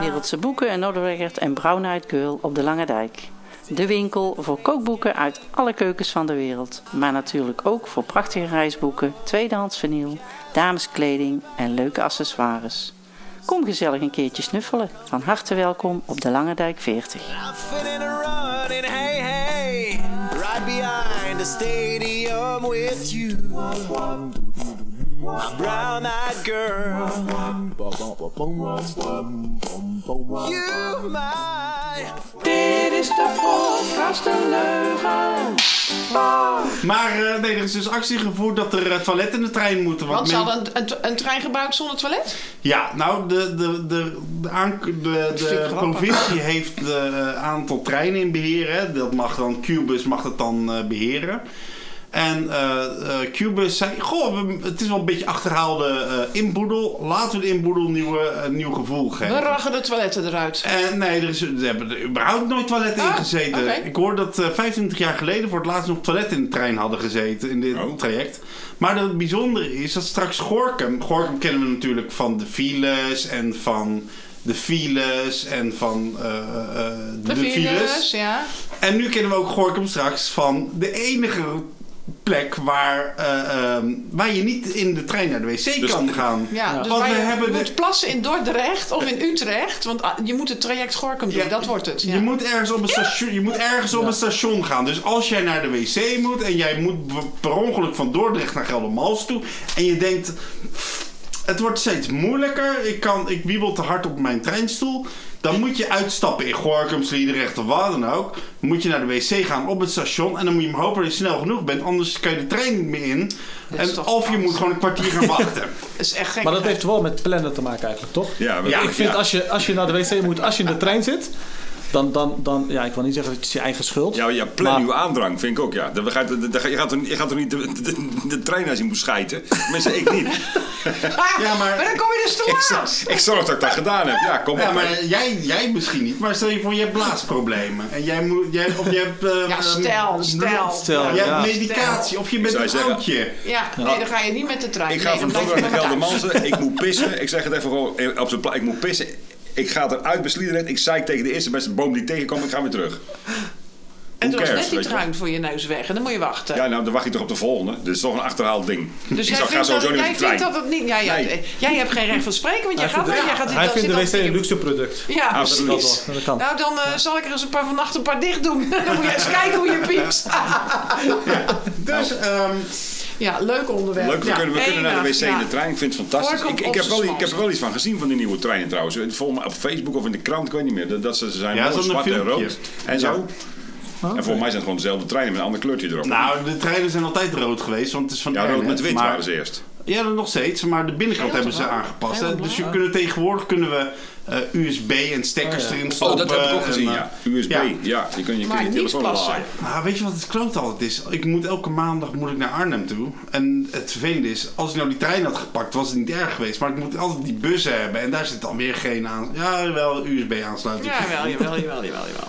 Wereldse Boeken en Noorderweggert en Brown Eyed Girl op de Lange Dijk. De winkel voor kookboeken uit alle keukens van de wereld. Maar natuurlijk ook voor prachtige reisboeken, tweedehands vinyl, dameskleding en leuke accessoires. Kom gezellig een keertje snuffelen. Van harte welkom op de Lange Dijk 40. Laughing and running, hey, hey, right behind the stadium with you. My brown-eyed girl. Dit is de podcast een leugen. Maar eh, nee, er is dus actie gevoerd dat er eh, toiletten in de trein moeten. Want ze men- hadden een, een, een trein gebouwd zonder toilet? Ja, nou, de, de, de, de, aank- de, vind ik de grappig. provincie heeft een aantal treinen in beheer. Hè. Dat mag dan, Qbus mag het dan eh, beheren. En eh eh, Qbus zei, goh, we- het is wel een beetje achterhaalde eh inboedel. Laten we de inboedel nieuwe, een nieuw gevoel We geven. raggen de toiletten eruit. En nee, er, is, er hebben er überhaupt nooit toiletten in Ah, gezeten. oké. Ik hoorde dat eh 25 jaar geleden voor het laatst nog toiletten in de trein hadden gezeten in dit Oh. traject. Maar het bijzondere is dat straks Gorkum, Gorkum kennen we natuurlijk van de files en van de files en van eh, eh, de, De files, ja. En nu kennen we ook Gorkum straks van de enige plek waar, eh, ehm, waar je niet in de trein naar de wc Dus- kan gaan. Ja, dus Want waar we je hebben de- moet plassen in Dordrecht of in Utrecht. Want ah, je moet het traject Gorkum doen, Ja, dat wordt het. Ja. Je moet ergens op een station, je moet ergens op een station gaan. Dus als jij naar de wc moet en jij moet per ongeluk van Dordrecht naar Geldermals toe en je denkt het wordt steeds moeilijker, ik, kan, ik wiebel te hard op mijn treinstoel, dan moet je uitstappen in Gorkum, Sliedrecht of waar dan ook. Dan moet je naar de wc gaan op het station en dan moet je maar hopen dat je snel genoeg bent, anders kan je de trein niet meer in. En, of je moet gewoon een kwartier gaan wachten. *laughs* Dat is echt gek. Maar dat heeft wel met plannen te maken eigenlijk, toch? Ja, Ik vind ja. als, je, als je naar de wc moet, als je in de trein zit, dan, dan, dan ja, ik wil niet zeggen dat het je eigen schuld. Ja, ja plan Maar- uw aandrang, vind ik ook, ja. Dat- dat- Je gaat er, je gaat er niet de, de, de trein als je moet schijten. Tenminste, ik niet. *laughs* Ja, maar- dan kom je dus te laat. ik zorg dat ik dat gedaan heb. Ja, kom Ja, op. maar jij, jij misschien niet. Maar stel je voor, je hebt blaasproblemen. En jij moet, jij, of je hebt... eh, Ja, stel, stel. Stel, Je hebt ja. medicatie, of je bent een zeggen- oudje. Ja, nee, dan ga je niet met de trein. Ik ga nee, van dan je naar. Geldermalsen. Ik moet pissen. Ik zeg het even gewoon eh, op zijn plaats. Ik moet pissen. Ik ga eruit bij Sliedrecht. Ik zei tegen de eerste beste boom die ik tegenkom. Ik ga weer terug. En toen was net die trein voor je neus weg. En dan moet je wachten. Ja, nou, dan wacht je toch op de volgende. Dit is toch een achterhaald ding. Dus ik jij, vindt dat, sowieso niet jij met de vindt trein. dat het niet... Ja, ja, Nee. Jij hebt geen recht van spreken, want jij Hij gaat vindt. Jij gaat hij vindt de wc een luxe product. Ja, Absoluut. precies. Dat kan. Nou, dan eh, zal ik er eens een paar vannacht een paar dicht doen. *laughs* dan moet je eens kijken hoe je piept. Dus, ehm, ja, leuk onderwerp. Leuk, we Ja, kunnen, we kunnen naar de wc in ja. de trein. Ik vind het fantastisch. Ik, ik, heb wel, ik heb er wel iets van gezien van die nieuwe treinen trouwens. Volgens mij op Facebook of in de krant, ik weet niet meer. Dat- Dat ze zijn Ja, mooi zwart en rood. En zo. En volgens mij zijn het gewoon dezelfde treinen met een ander kleurtje erop. nou, de treinen zijn altijd rood geweest, want het is van ja, rood met wit maar- waren ze eerst. Ja, dat nog steeds, maar de binnenkant hebben ze aangepast. Hè? Dus je kunnen tegenwoordig kunnen we eh, USB en stekkers Oh, ja. erin Oh, stoppen. dat heb ik ook en, gezien, eh, ja. USB, ja. ja. Je kun je, Maar kun je niet telefoon plassen. laaien. Nou, weet je wat het kloot altijd is? Ik moet elke maandag moet ik naar Arnhem toe. En het vervelende is, als ik nou die trein had gepakt, was het niet erg geweest. Maar ik moet altijd die bussen hebben. En daar zit dan weer geen aan. Ja, wel USB-aansluiting. Ja, wel, jawel, jawel, jawel, jawel.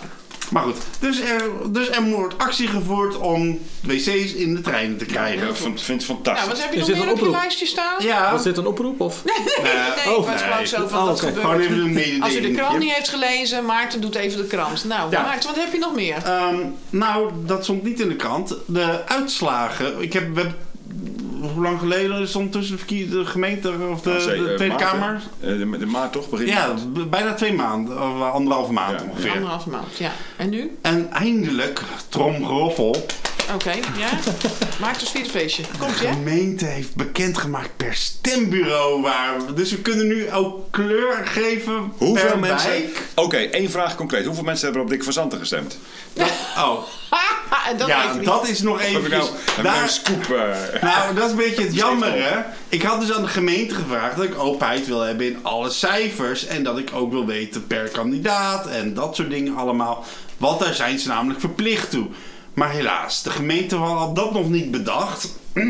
Maar goed, dus er, dus er wordt actie gevoerd om wc's in de treinen te krijgen. Ik vind, vind het Nou, fantastisch. wat heb je Is nog dit meer een op je oproep? lijstje staan? Ja, Was dit een oproep? Of? Nee, *laughs* ik oh, was gewoon nee. zo van Oh, dat oké. gebeurt. gewoon even een mededeling. Als u de krant niet heeft gelezen, Maarten doet even de krant. Nou, Ja. Maarten, wat heb je nog meer? Ehm, nou, dat stond niet in de krant. De uitslagen. Ik heb, we hebben- hoe lang geleden stond tussen de, de gemeente of de, de Tweede maart? Kamer? Eh, de, de maart toch? Begin Ja, bijna twee maanden, of eh, anderhalve maand Ja. ongeveer. Anderhalf maand, ja. En nu? En eindelijk, tromgeroffel, Oké, ja. Maak dus vierde feestje. Komt De je? gemeente heeft bekendgemaakt per stembureau waar. we- Dus we kunnen nu ook kleur geven Hoeveel per mensen... wijk. Oké, één vraag concreet. Hoeveel mensen hebben op Dick van Zanten gestemd? Oh, *laughs* en dat ja, weet je niet. dat is nog even. nou, ik nou scoop? eh, Nou, dat is een beetje het jammer, hè. Ik had dus aan de gemeente gevraagd dat ik openheid wil hebben in alle cijfers. En dat ik ook wil weten per kandidaat en dat soort dingen allemaal. Want daar zijn ze namelijk verplicht toe. Maar helaas, de gemeente had dat nog niet bedacht. *clears throat*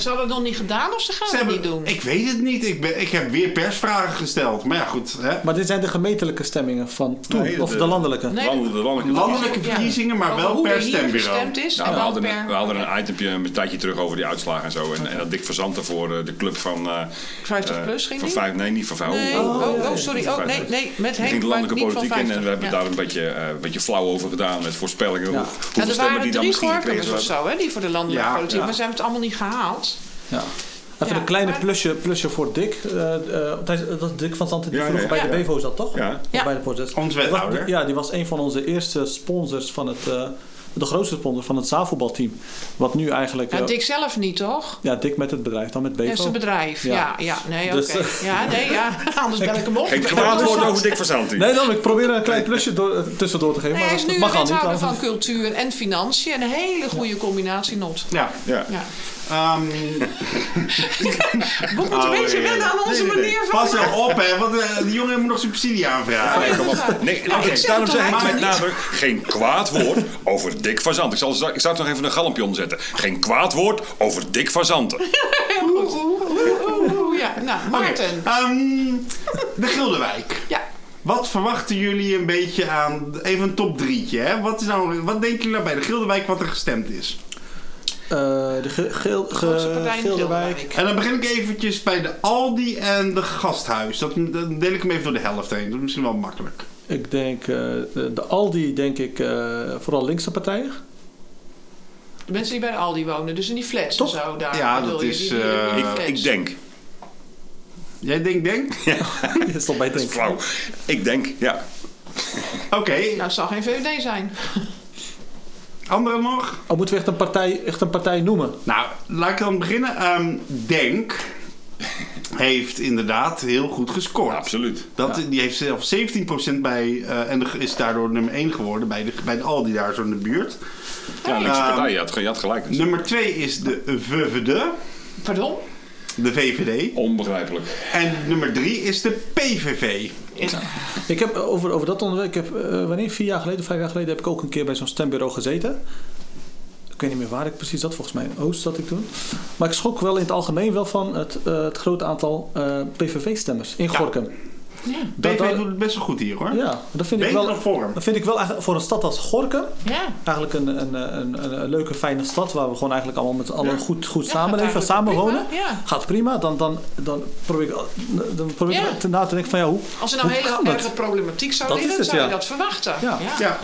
Ze hadden het nog niet gedaan of ze gaan Ze het hebben, niet doen? Ik weet het niet. Ik, ben, ik heb weer persvragen gesteld. Maar ja, goed. Hè. Maar dit zijn de gemeentelijke stemmingen van toen, Nee, of de- de landelijke. Nee. landelijke- de landelijke- Landelijke verkiezingen, maar wel per er stembureau. gestemd is Nou, en we, hadden, per... we hadden een itempje een tijdje terug over die uitslagen en zo. En, en dat Dick Verzanten voor eh, de club van... eh, 50 eh, plus ging van vijf, Nee, niet van vijf. Nee, oh, oh, oh, sorry. Oh, nee, nee, met Die ging Henk, de maar landelijke niet van politiek 50. in en we hebben ja. daar een beetje, eh, een beetje flauw over gedaan met voorspellingen. Hoe, Ja. hoeveel Ja, er stemmen waren die dan drie misschien gekregen Gorkumers of zo, hè, die voor de landelijke politiek, maar ze hebben het allemaal niet gehaald. Ja. Even Ja, een kleine maar- plusje, plusje voor Dick. Eh, eh, Thijs- dat is Dick van Zanten die Ja, vroeger ja, bij ja. de Bevo zat, toch? Ja. Bij de proces. Ons Die was- wethouder. Ja, die was een van onze eerste sponsors van het... eh, de grootste sponsor van het zaalvoetbalteam. Wat nu eigenlijk... Ja, eh, Dick zelf niet, toch? ja, Dick met het bedrijf, dan met Bevo. zijn bedrijf. Ja, Ja. ja, nee, Dus, oké. Ja, nee, ja. *laughs* Anders bel ik hem op. Geen Ik kwaad woord over Dick Verzanten. Nee, dan ik probeer een klein plusje door, tussendoor te geven. Nee, maar hij is dat nu mag al niet. wethouder van cultuur en financiën. Een hele goede combinatie, Not. Ja. Ja. Ehm, *laughs* We moeten een oh, beetje wennen aan onze nee, nee, nee. manier van... Pas nou op, hè, want eh, die jongen moet nog subsidie aanvragen. Nee, kom op. Nee, Nou, ik ik daarom het zeg ik met nadruk geen kwaad woord over Dick van Zanten. Ik zal, straks- zal nog even een galmpje omzetten. Geen kwaad woord over Dick van Zanten. *laughs* Heel goed. Oeh, oeh, oeh, Ja, nou, Maarten. Ehm, de Gilderwijk. Ja. Wat verwachten jullie een beetje aan... Even een top drietje, hè? Wat, is nou, wat denken jullie nou bij de Gilderwijk wat er gestemd is? Eh, de ge, geel. En dan begin ik eventjes bij de Aldi en de Gasthuis. Dat, dan deel ik hem even door de helft heen. Dat is misschien wel makkelijk. Ik denk, eh, de, de Aldi denk ik eh, vooral linkse partijen. De mensen die bij de Aldi wonen, dus in die flats Toch? en zo. Daar, Ja, bedoel dat je, is, die- die- die eh, Ik, denk. Jij denkt, denk? *laughs* *laughs* Dat is toch bij denk. flauw. Ik denk, ja. Oké, Nou, het zal geen VVD zijn. Anderen nog? Oh, moeten we echt een partij, echt een partij noemen? Nou, laat ik dan beginnen. Ehm, denk heeft inderdaad heel goed gescoord. Absoluut. Dat, Die heeft zelf 17% bij eh, en is daardoor nummer 1 geworden bij de, bij de Aldi daar zo in de buurt. Ja, linkse Ehm, partij, je had, je had gelijk. Dus. Nummer 2 is de VVD, Pardon? de VVD. Onbegrijpelijk. En nummer 3 is de PVV. Ik heb over, over dat onderwerp, ik heb, eh, wanneer, vier jaar geleden, vijf jaar geleden, heb ik ook een keer bij zo'n stembureau gezeten. Ik weet niet meer waar ik precies zat, volgens mij in Oost zat ik toen. Maar ik schrok wel in het algemeen wel van het, eh, het grote aantal eh, PVV-stemmers in Gorkum. Dat- PVV dat- doet het best wel goed hier hoor. Ja, dat vind ik wel. dan Forum. Dat vind ik wel eigenlijk voor een stad als Gorkum Ja. eigenlijk een, een, een, een, een leuke, fijne stad waar we gewoon eigenlijk allemaal met z'n allen Ja. goed, goed Ja, samenleven, gaat samen eigenlijk wonen. prima, ja. Gaat prima. Dan, dan, dan probeer ik, dan probeer ik Ja. te na te denken van ja, hoe. Als er nou hoe hele erge problematiek zou Dat liggen, is het, zou je ja. dat verwachten. Ja. Ja.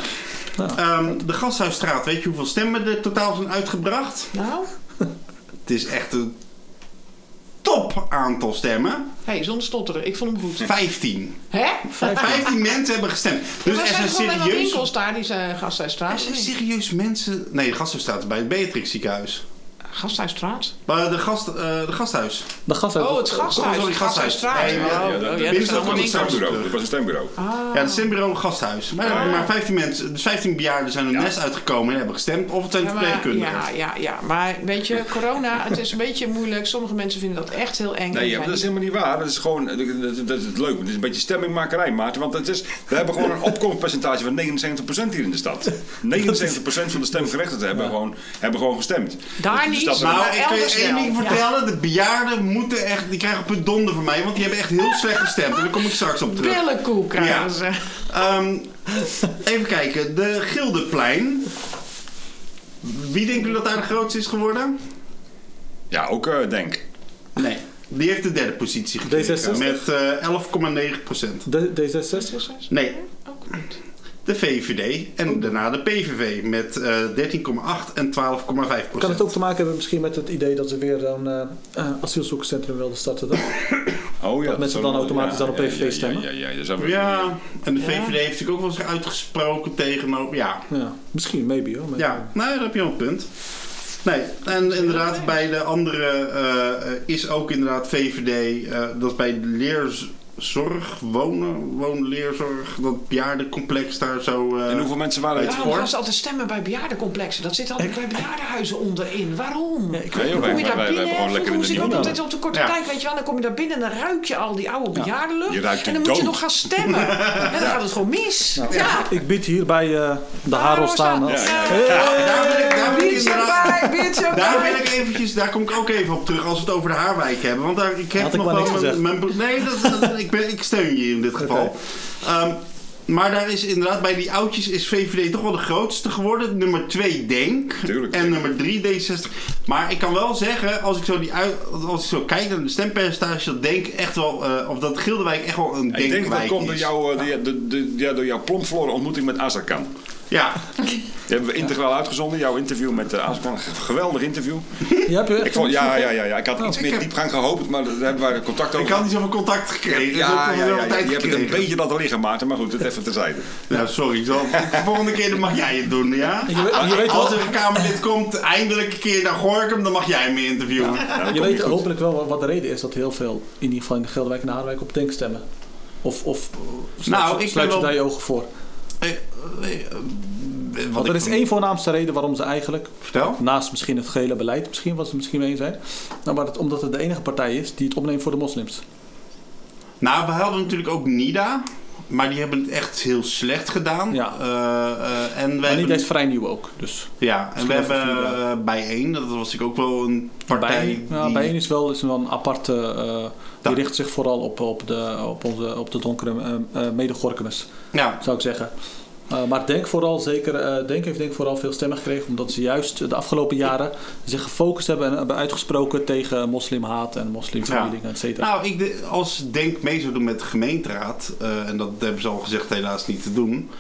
Ja. Ehm, de Gasthuisstraat, weet je hoeveel stemmen er totaal zijn uitgebracht? Nou, *laughs* Het is echt een top aantal stemmen. hey, zonder stotteren. Ik vond hem goed. 15. Hè? 15 mensen hebben gestemd. Dus er zijn serieus... winkels daar, die zijn Er Gasthuisstraat. zijn serieus mensen... Nee, de Gasthuisstraat bij het Beatrix ziekenhuis. Gasthuisstraat? Maar de, gast, eh, de gasthuis. De gasthuis. Oh, het gasthuis. sorry, de Gasthuisstraat. gasthuis. Nee, Oh, ja, oh, Ja, dat, ja, dat, dat was niet stembureau. Dat was een stembureau. Ja, het stembureau gasthuis. Maar, Ah. maar 15 mensen, dus 15 bejaarden zijn er nest uitgekomen en hebben gestemd. Of het zijn Ja, maar, verpleegkundigen. ja, ja, ja, maar weet je, corona, het is een beetje moeilijk. Sommige mensen vinden dat echt heel eng. Nee, ja, dat is helemaal niet waar. Dat is gewoon dat, dat, dat is het leuk. Het is een beetje stemmingmakerij, Maarten. Want het is, we hebben gewoon een opkomstpercentage van 79% hier in de stad. *laughs* 79% van de stemgerechtigden hebben, gewoon, hebben gewoon gestemd. Daar Dus niet, stad- maar Nou, ik kan je één ding vertellen. De bejaarden moeten echt, die krijgen op het donder van mij. Want die hebben echt heel slecht gestemd. En daar kom ik straks op terug. Billenkoek krijgen Ja. ze. Ehm, even kijken. De Gildeplein. Wie denken jullie dat daar de grootste is geworden? Ja, ook eh, denk. Nee. Die heeft de derde positie gekregen. D66? Met eh 11,9 procent. De, D66? Nee. Ook goed. De VVD en daarna de PVV met eh 13,8 en 12,5 procent. Kan het ook te maken hebben misschien met het idee dat ze weer een eh, eh, asielzoekerscentrum wilden starten? Dan? *laughs* Oh ja, Dat mensen dan automatisch dan op PVV ja, ja, stemmen? Ja, ja, ja, dat zou- Ja, en de VVD heeft natuurlijk ook wel eens uitgesproken tegenover... Ja, Ja, misschien, maybe hoor. maar- ja nou, daar heb je wel een punt. Nee, en inderdaad bij de andere eh, eh, is ook inderdaad VVD, eh, dat is bij de leerzorg, wonen, woonleerzorg, dat bejaardencomplex daar zo... eh, En hoeveel mensen waren? Weet je- Waarom gaan ze altijd stemmen bij bejaardencomplexen? Dat zit altijd bij bejaardenhuizen onderin. Waarom? ik Nee, joh, dan wij, kom je wij, daar wij, wij binnen. Vroeger moest ik ook altijd op de korte Ja. kijk, weet je wel. Dan kom je daar binnen en dan ruik je al die oude bejaardenlucht. Je ruikt en dan moet je nog gaan stemmen. *laughs* En dan gaat het gewoon mis. Ja. Ik bied hier bij eh, de Haro staan. Ja, ja. Hey! daar wil ik, daar ik inderdaad... *laughs* ik eventjes, daar kom ik ook even op terug als we het over de Haarwijk hebben. Want daar, ik heb ik nog wel Nee, dat, dat- ik, ben, ik steun je in dit geval. Ehm, maar daar is inderdaad, bij die oudjes is VVD toch wel de grootste geworden. Nummer 2 Denk. Tuurlijk. En nummer 3 D60. Maar ik kan wel zeggen, als ik zo, die uit, als ik zo kijk naar de stempercentage, dat Denk echt wel, eh, of dat Gilderwijk echt wel een Ik denk dat Denkwijk komt door is. jouw, eh, de, de, de, ja, door jouw ontmoeting met Azarkan. Ja, Die hebben we integraal uitgezonden, jouw interview met uh, Azarkan. Geweldig interview. Je hebt je echt Ik vond, ja, ja, ja, ja, ik had iets ik meer heb- diepgang gehoopt, maar daar hebben we contact over. ik had niet zoveel contact gekregen. dus ja, ook ja, ja, ja, tijd je hebt het een beetje laten liggen, Maarten, maar goed, het even terzijde. Ja, sorry. zal- De volgende keer dan mag jij het doen, ja? Je weet- je weet Als er een Kamerlid komt, eindelijk een keer naar Gorkum, dan mag jij me interviewen. Ja, Je weet hopelijk wel wat- de reden is dat heel veel, in ieder geval in de Gelderwijk en de Haarwijk, op Denk stemmen. Of, of sluit, Nou, sluit je wel- daar je ogen voor? Eh, Want er is één voornaamste reden waarom ze eigenlijk, Vertel. naast misschien het gehele beleid, misschien wat ze het misschien mee eens zijn, nou, maar het, omdat het de enige partij is die het opneemt voor de moslims. Nou, we hadden natuurlijk ook NIDA. Maar die hebben het echt heel slecht gedaan. Ja. Eh, eh, en we Maar hebben, niet eens vrij nieuw ook. Dus ja, en we hebben eh, bijeen, dat was natuurlijk ook wel een partij. bij, ja, die- bijeen is wel, is wel een aparte, die Ja. richt zich vooral op, op, de, op, onze, op de donkere uh, Ja, zou ik zeggen. Uh, maar Denk vooral zeker, uh, Denk heeft denk vooral veel stemmen gekregen omdat ze juist de afgelopen jaren zich gefocust hebben en hebben uitgesproken tegen moslimhaat en moslimverdeling, et cetera. Nou, ik de- als Denk mee zou doen met de gemeenteraad, eh, en dat hebben ze al gezegd helaas niet te doen,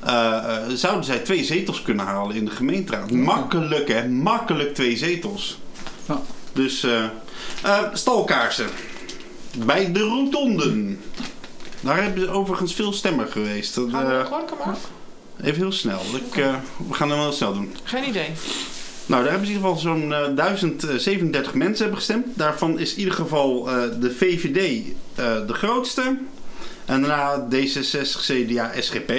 eh, eh, zouden zij twee zetels kunnen halen in de gemeenteraad. Makkelijk hè, makkelijk twee zetels. Ja. Dus eh, eh, stalkaarsen. Bij de rotonden. Daar hebben ze overigens veel stemmen geweest. Dat, Gaan we eh, af? even heel snel. Ik, eh, we gaan hem heel snel doen. Geen idee. Nou, daar hebben ze in ieder geval zo'n eh, 1037 mensen hebben gestemd. Daarvan is in ieder geval eh, de VVD eh, de grootste. En daarna D66, CDA, SGP.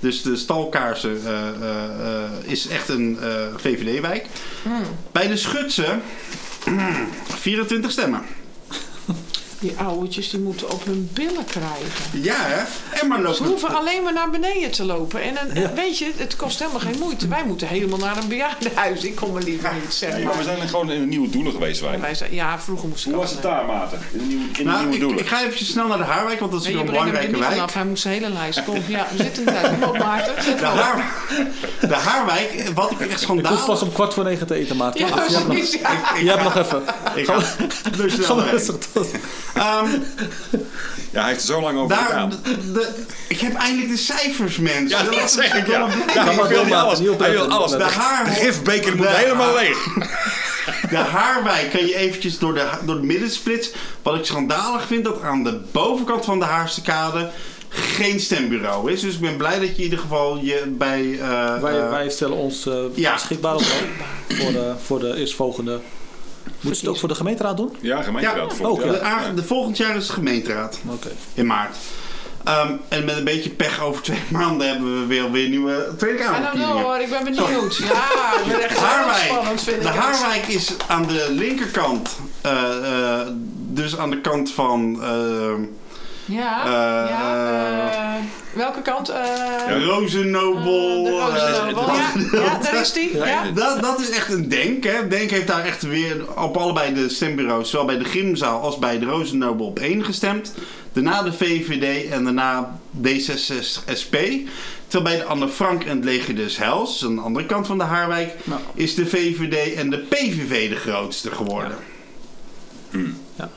Dus de stalkaarsen eh, eh, eh, is echt een eh, VVD-wijk. Bij de Schutsen *clears throat* 24 stemmen. Die ouwetjes die moeten op hun billen krijgen. Ja, hè? En maar Ze lopen. hoeven alleen maar naar beneden te lopen. En dan, weet je, het kost helemaal geen moeite. Wij moeten helemaal naar een bejaardenhuis. Ik kom er liever niet, zeg Nee, maar we zijn gewoon in een nieuwe doelen geweest, wij. Wij zijn, ja, vroeger moest ik Hoe was het daar, Maarten? In de nieuwe, in de Nou, nieuwe ik, doelen. ik ga even snel naar de Haarwijk, want dat is Nee, wel een er belangrijke wijk. vanaf. Hij moest de hele lijst. Kom, ja, we zitten er tijd. Kom op, Maarten. De. Haar, de Haarwijk, wat ik echt Ik hoef pas om kwart voor negen te eten, Maarten. Ja, je hebt nog, precies. Je hebt ga- nog even. Ik ga dus Ga snel Ehm, Ja, hij heeft er zo lang over Daar, gedaan. de, de- ik heb eindelijk de cijfers, mensen. Ja, dat zeg ik, ja. ja Ga hij maar wil alles. Hij wil opletten. alles. De, haar, De gifbeker moet de- helemaal leeg. De Haarwijk kan je eventjes door de, door de midden splitsen. Wat ik schandalig vind, dat aan de bovenkant van de Haarse kade geen stembureau is. Dus ik ben blij dat je in ieder geval je bij... eh, Wij, eh, wij stellen ons eh, ja. beschikbaar op voor de, voor de eerstvolgende. Moet je het ook voor de gemeenteraad doen? Ja, gemeenteraad. Ja. volgend Ook, jaar. de, de volgend jaar is de gemeenteraad. Oké. In maart. Ehm, en met een beetje pech over twee *laughs* maanden hebben we weer, weer nieuwe Tweede Kamerverkiezingen. hoor, ik ben benieuwd. Ja, ik ben echt *laughs* Haarwijk. spannend vind ik De het. Haarwijk is aan de linkerkant. eh, eh, dus aan de kant van eh Ja, Eh, ja. Welke kant? dat ja, gedeelte. ja, daar is die. Ja. Dat, dat is echt een denk. Hè. Denk heeft daar echt weer op allebei de stembureaus, zowel bij de Grimzaal als bij de Rozennobel, op één gestemd. Daarna de VVD en daarna D66SP. Terwijl bij de Anne Frank en het Leger des Heils, aan de andere kant van de Haarwijk, Nou. is de VVD en de PVV de grootste geworden. Ja.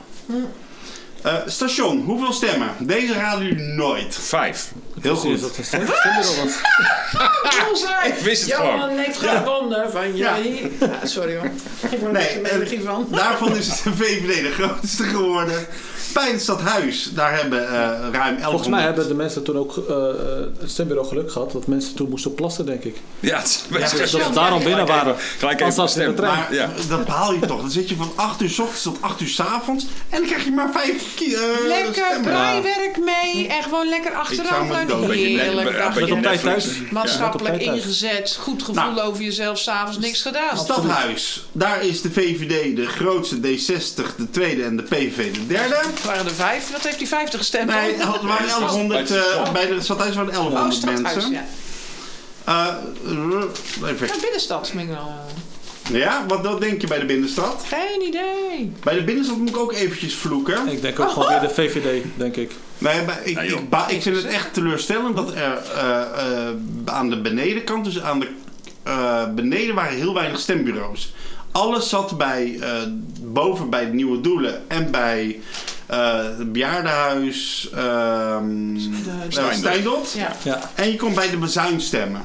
Eh, station, hoeveel stemmen? Deze raden jullie nooit. Vijf. Heel goed. dat het was. *laughs* Bullseye. Ik wist het gewoon. heeft gewonnen van Ja. jullie. Ja, sorry hoor. Ik Nee, er nee, energie van. Daarvan is de VVD de grootste geworden. Bij het stadhuis, daar hebben eh, ruim 1100... Volgens mij hebben de mensen toen ook eh, het stembureau geluk gehad. Dat mensen toen moesten plassen, denk ik. Ja, het is best dat ze daarom binnen waren. Gelijk Als even dat de trein. Maar Ja. dat behaal je toch. Dan zit je van 8 uur s ochtends tot 8 uur s avonds. En dan krijg je maar 5 ki- eh, Lekker breiwerk mee en gewoon lekker net- heerlijk beetje op tijd thuis. Maatschappelijk Ja, net op tijd ingezet, goed gevoel Nou. over jezelf, s'avonds niks gedaan. Stadhuis. Daar is de VVD de grootste, D60 de tweede en de PVV de derde. Het waren er vijf. Wat heeft die vijftig gestemd? Nee, er waren 1100, eh, bij het stadhuis waren Oh, 1100 stadhuis, mensen. ja. Eh, even. Ja, binnenstad. ben ik wel, Ja, wat wat denk je bij de binnenstad? Geen idee. Bij de binnenstad moet ik ook eventjes vloeken. Ik denk ook gewoon weer de VVD, denk ik. Nee, maar ik, Nee, ik, ba- ik vind het echt teleurstellend dat er eh, eh, aan de benedenkant, dus aan de eh, beneden waren heel weinig stembureaus. Alles zat bij, eh, boven bij de Nieuwe Doelen en bij eh, het bejaardenhuis ehm Steindot. Steindot. Ja. Ja. En je kon bij de bezuin stemmen.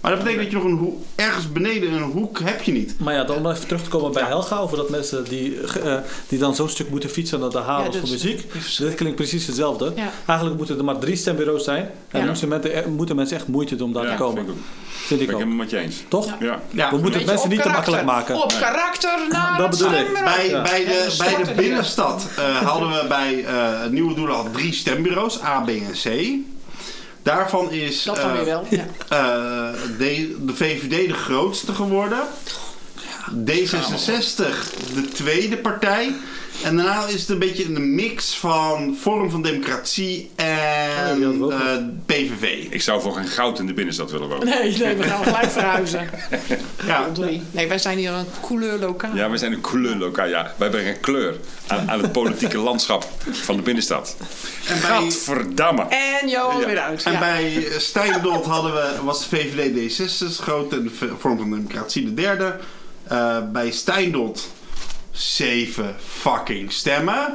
Maar dat betekent dat je nog een hoek, ergens beneden een hoek heb je niet. Maar ja, dan om even terug te komen bij Helga over dat mensen die, eh, die dan zo'n stuk moeten fietsen naar de havens Ja, voor muziek. Dit klinkt precies hetzelfde. Ja. Eigenlijk moeten er maar drie stembureaus zijn. En Ja. moeten, mensen, moeten mensen echt moeite doen om daar Ja, te vind komen. ik ook. Vind ik Ben ik ook. helemaal met je eens. Toch? Ja. Ja. We moeten het mensen niet te makkelijk maken. Op karakter naar Dat bedoel ik. Bij, Ja. bij, de, bij de binnenstad eh, hadden we bij eh het Nieuwe Doelen al drie stembureaus, A, B en C. Daarvan is Dat dan eh, weer wel. Ja. *laughs* eh, de, de VVD de grootste geworden. D66 de tweede partij. En daarna is het een beetje een mix van Forum van Democratie en ook eh, PVV. Ik zou voor geen goud in de binnenstad willen wonen. Nee, nee, we gaan gelijk verhuizen. *laughs* Ja, Drie. Nee, wij zijn hier een couleur lokaal. Ja, we zijn een kleur lokaal. Ja, wij brengen kleur aan, aan het politieke *laughs* landschap van de binnenstad. en bij, Gadverdamme. En Johan Ja. weer uit. en Ja. bij Steindot hadden we, was de VVD D66 groot en de V- Forum van Democratie de derde. Eh, bij Steindot zeven fucking stemmen.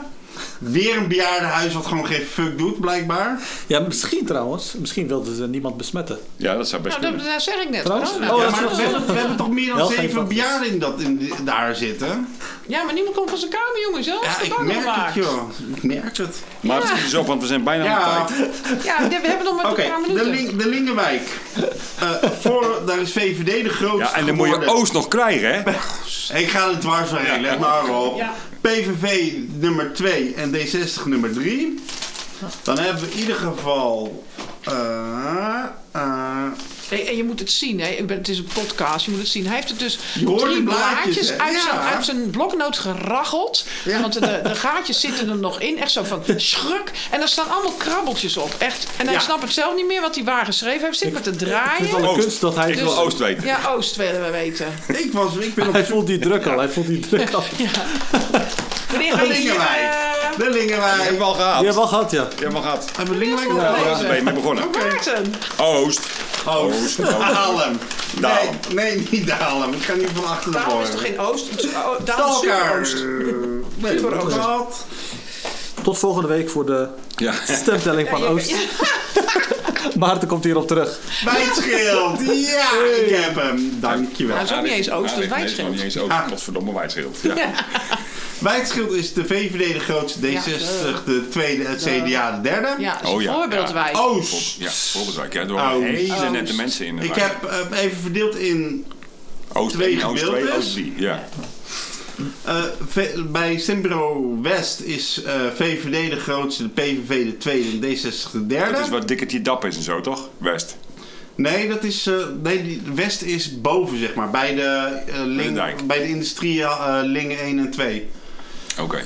Weer een bejaardenhuis wat gewoon geen fuck doet, blijkbaar. Ja, misschien trouwens. Misschien wilden ze niemand besmetten. Ja, dat zou best Nou, dat, kunnen. dat zeg ik net. Trouwens? Oh, Ja, maar we hebben, we hebben toch meer dan zeven bejaarden in dat, in, daar zitten? Ja, maar niemand komt van zijn kamer, jongens. Zelfs Ja, de ik merk gemaakt. het, joh. Ik merk het. Maar het is op, want we zijn bijna aan Ja, de tijd. Ja, we hebben nog maar oké. een paar De, minuten. Ling- de Lingenwijk. Eh, voor, daar is VVD de grootste Ja, en dan moet je. Oost nog krijgen, hè? Ik ga het dwars doorheen, let maar op. Ja. PVV nummer 2 en D60 nummer 3. Dan hebben we in ieder geval... eh, eh, Hey, en je moet het zien, hè. Ik ben, het is een podcast, je moet het zien. Hij heeft het dus Je drie blaadjes, uit, Ja. zijn, uit zijn bloknoot geracheld. Ja. Want de, de gaatjes zitten er nog in. Echt zo van schruk. En er staan allemaal krabbeltjes op. Echt. En hij Ja. snapt het zelf niet meer wat hij waar geschreven heeft. Zit maar te Ik vind draaien. wel een Oost. kunst dat hij... Ik wil Oost weten. Ja, Oost willen we weten. ik, was, ik ben op Hij voelt die druk al. Hij voelt die druk al. *laughs* Wanneer de je. Lingenwijk. De Die Lingenwijk. hebben we al gehad. Die hebben we al gehad, ja. Die hebben we al gehad. Hebben we Lingenwijk al Ja, gehad? Ja, daar ben je mee begonnen. Oost. Oost. Oost. *laughs* Nee, nee, niet Daalem. Ik ga niet van achter naar Daarom is toch geen Oost? Het is- oh, is. *laughs* Nee, dat gehad. Tot volgende week voor de Ja. stemtelling van Oost. ja. *laughs* Maarten komt hierop terug. Wijtschild. Ja, ik heb hem. Dankjewel. Nou, is ook niet eens Oost, dat is Nee, niet eens Oost. Ah. Godverdomme Wijtschild. Ja. Wijtschild is de VVD de grootste, D60 de tweede, het CDA de derde. Ja, dat is Oh, een ja, voorbeeldwijk. Oost. Ja, Voorbeeldwijk. Ja, door Oost. hele nette Oost. mensen in. de Ik heb eh, even verdeeld in Oost twee 1, Oost 2, gedeeltes. Oost 3. Ja. Eh, V- bij Stembureau West is eh, VVD de grootste, de PVV de tweede en D60 de derde. Dat is waar Dikkertje Dap is en zo, toch? West. Nee, dat is, eh, nee, die- West is boven, zeg maar, bij de, eh, ling, bij de industrie eh, Lingen 1 en 2. Oké.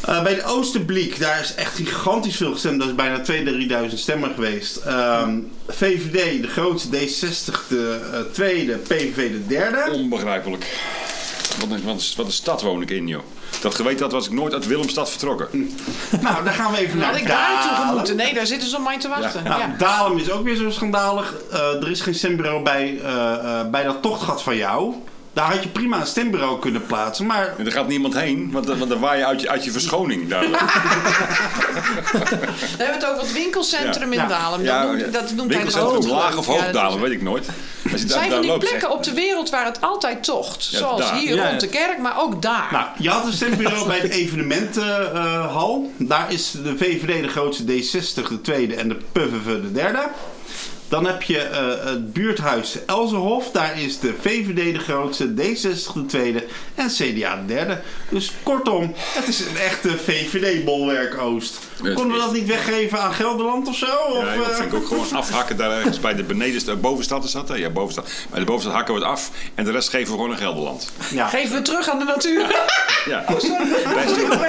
Eh, bij de Oosterbliek, daar is echt gigantisch veel gestemd. Dat is bijna 2000 stemmen geweest. Ehm, VVD de grootste, D60 de eh, tweede, PVV de derde. Onbegrijpelijk. Wat een, wat, een, wat een stad woon ik in, joh. Dat geweten had, was ik nooit uit Willemstad vertrokken. Nou, dan gaan we even naar had ik daar Dalen. gemoeten. Nee, daar zitten ze op mij te wachten. Nou, Ja. Dalem is ook weer zo schandalig. Eh, er is geen stembureau bij, eh, eh, bij dat tochtgat van jou. Daar had je prima een stembureau kunnen plaatsen. Maar En er gaat niemand heen, want, want dan waai je uit je, uit je verschoning. Daar. *laughs* We hebben het over het winkelcentrum in. Dalem. Ja, dat noemt, dat noemt Winkelcentrum Hoogdalen. laag of hoog is- weet ik nooit. Als je Er daar, zijn daar van die plekken op de wereld waar het altijd tocht. Ja, Zoals daar. hier Ja, rond de kerk, maar ook daar. Nou, je had een stembureau *laughs* bij de evenementenhal. Daar is de VVD de grootste, D60 de tweede en de PVV de derde. Dan heb je eh, het buurthuis Elzenhof. Daar is de VVD de grootste, D60 de tweede en CDA de derde. Dus kortom, het is een echte VVD-bolwerk Oost. Konden we dat niet weggeven aan Gelderland of zo? Of, Ja, dat eh, vind ik ook gewoon *laughs* afhakken daar ergens bij de benedenste de bovenstad is dat. hè? Ja, bovenstad. Bij de bovenstad hakken we het af en de rest geven we gewoon aan Gelderland. ja. Geven we terug aan de natuur. Ja. *laughs* Oh,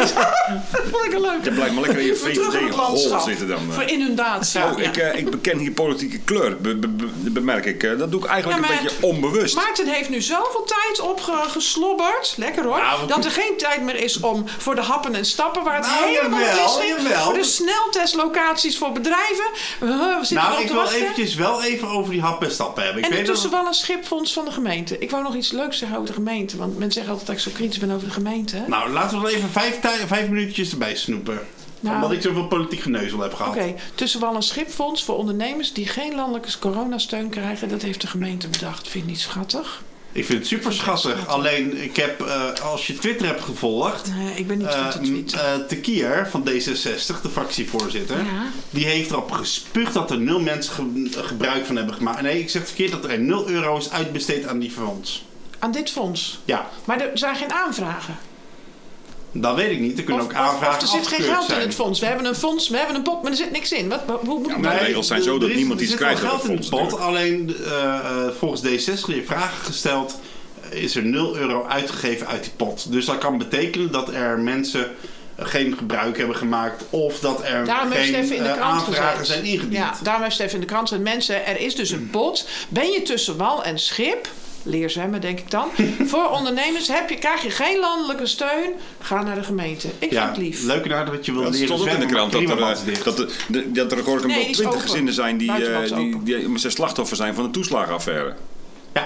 dat vond ik een leuk. Je blijft maar lekker in je Geven we terug aan het VVD-hol landschap. zitten dan. eh. Voor inundatie. Oh, Ja. ik, eh, ik beken hier politieke kleur, be- be- be- bemerk ik. Eh, dat doe ik eigenlijk Ja, een beetje onbewust. Maarten heeft nu zoveel tijd opgeslobberd, lekker hoor, we- dat er geen tijd meer is om voor de happen en stappen waar het Nou, helemaal jawel, ging, jawel. voor de sneltestlocaties voor bedrijven. Uh, we zitten Nou, ik wil wachten. eventjes wel even over die hap en stappen hebben. Ik En weet dat- intussen wel een schipfonds van de gemeente. Ik wou nog iets leuks zeggen over de gemeente. Want mensen zeggen altijd dat ik zo kritisch ben over de gemeente. Nou, laten we er even vijf minuutjes erbij snoepen. Nou. Omdat ik zoveel politiek geneuzel heb gehad. Oké, tussen wel een schipfonds voor ondernemers die geen landelijke coronasteun krijgen. Dat heeft de gemeente bedacht. Vind je niet schattig? Ik vind het super schattig. Alleen, ik heb, eh, als je Twitter hebt gevolgd... Nee, ik ben niet eh, van tweet. eh, Tekier van D66, de fractievoorzitter... Ja. die heeft erop gespuugd dat er nul mensen ge- gebruik van hebben gemaakt. Nee, ik zeg verkeerd dat er 0 euro is uitbesteed aan die fonds. Aan dit fonds. Ja, Maar er zijn geen aanvragen. Dat weet ik niet. Er kunnen Of, ook aanvragen of er zit geen geld in het fonds. We hebben een fonds, we hebben een pot, maar er zit niks in. Wat, hoe moet Ja, ik maar dat? de regels zijn zo er dat is- niemand er iets zit wel krijgt uit geld het in het fonds pot. Alleen eh, eh, volgens D66 die heeft vragen gesteld, is er 0 euro uitgegeven uit die pot. Dus dat kan betekenen dat er mensen geen gebruik hebben gemaakt of dat er Daarom heeft geen in de eh, krant aanvragen gezet. zijn ingediend. Ja, daarom heeft Stef in de krant gezet. Mensen, er is dus een pot. Ben je tussen wal en schip... Leer zwemmen, denk ik dan. *laughs* Voor ondernemers heb je, krijg je geen landelijke steun. Ga naar de gemeente. Ik Ja, vind het lief. leuk naar dat je wil leren stond ook in de krant dat er, dat, de, dat er geloof ik Nee, wel die is 20 open. gezinnen zijn die, eh, die, die, die slachtoffer zijn van de toeslagenaffaire.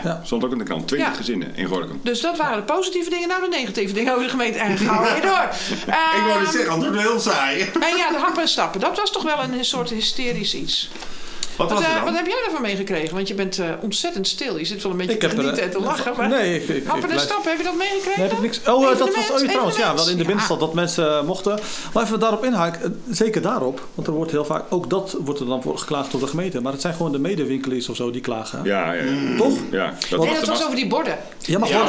Ja. Stond ook in de krant. 20 Ja. gezinnen in Gorkum. Dus dat waren de positieve dingen. Nou, de negatieve dingen over de gemeente. En gaan we weer door. *laughs* Ik wou Ehm, niet zeggen, anders heel saai. En ja, de happen en stappen. Dat was toch wel een soort hysterisch iets. Wat Wat, was eh, er wat heb jij ervan meegekregen? Want je bent eh, ontzettend stil. Je zit wel een beetje Ik te heb er, genieten en te lachen. Maar nee, ik- ik- ik happen en stappen, heb je dat meegekregen? Nee, heb ik niks. Oh, eh, dat was oh, trouwens, ja, wel in de binnenstad dat mensen mochten. Maar even daarop inhaken, zeker daarop, want er wordt heel vaak, ook dat wordt er dan voor geklaagd door de gemeente. Maar het zijn gewoon de medewinkeliers of zo die klagen. Ja, ja, ja. Toch? ja dat Nee, was dat was over die borden. Ja, maar Ja,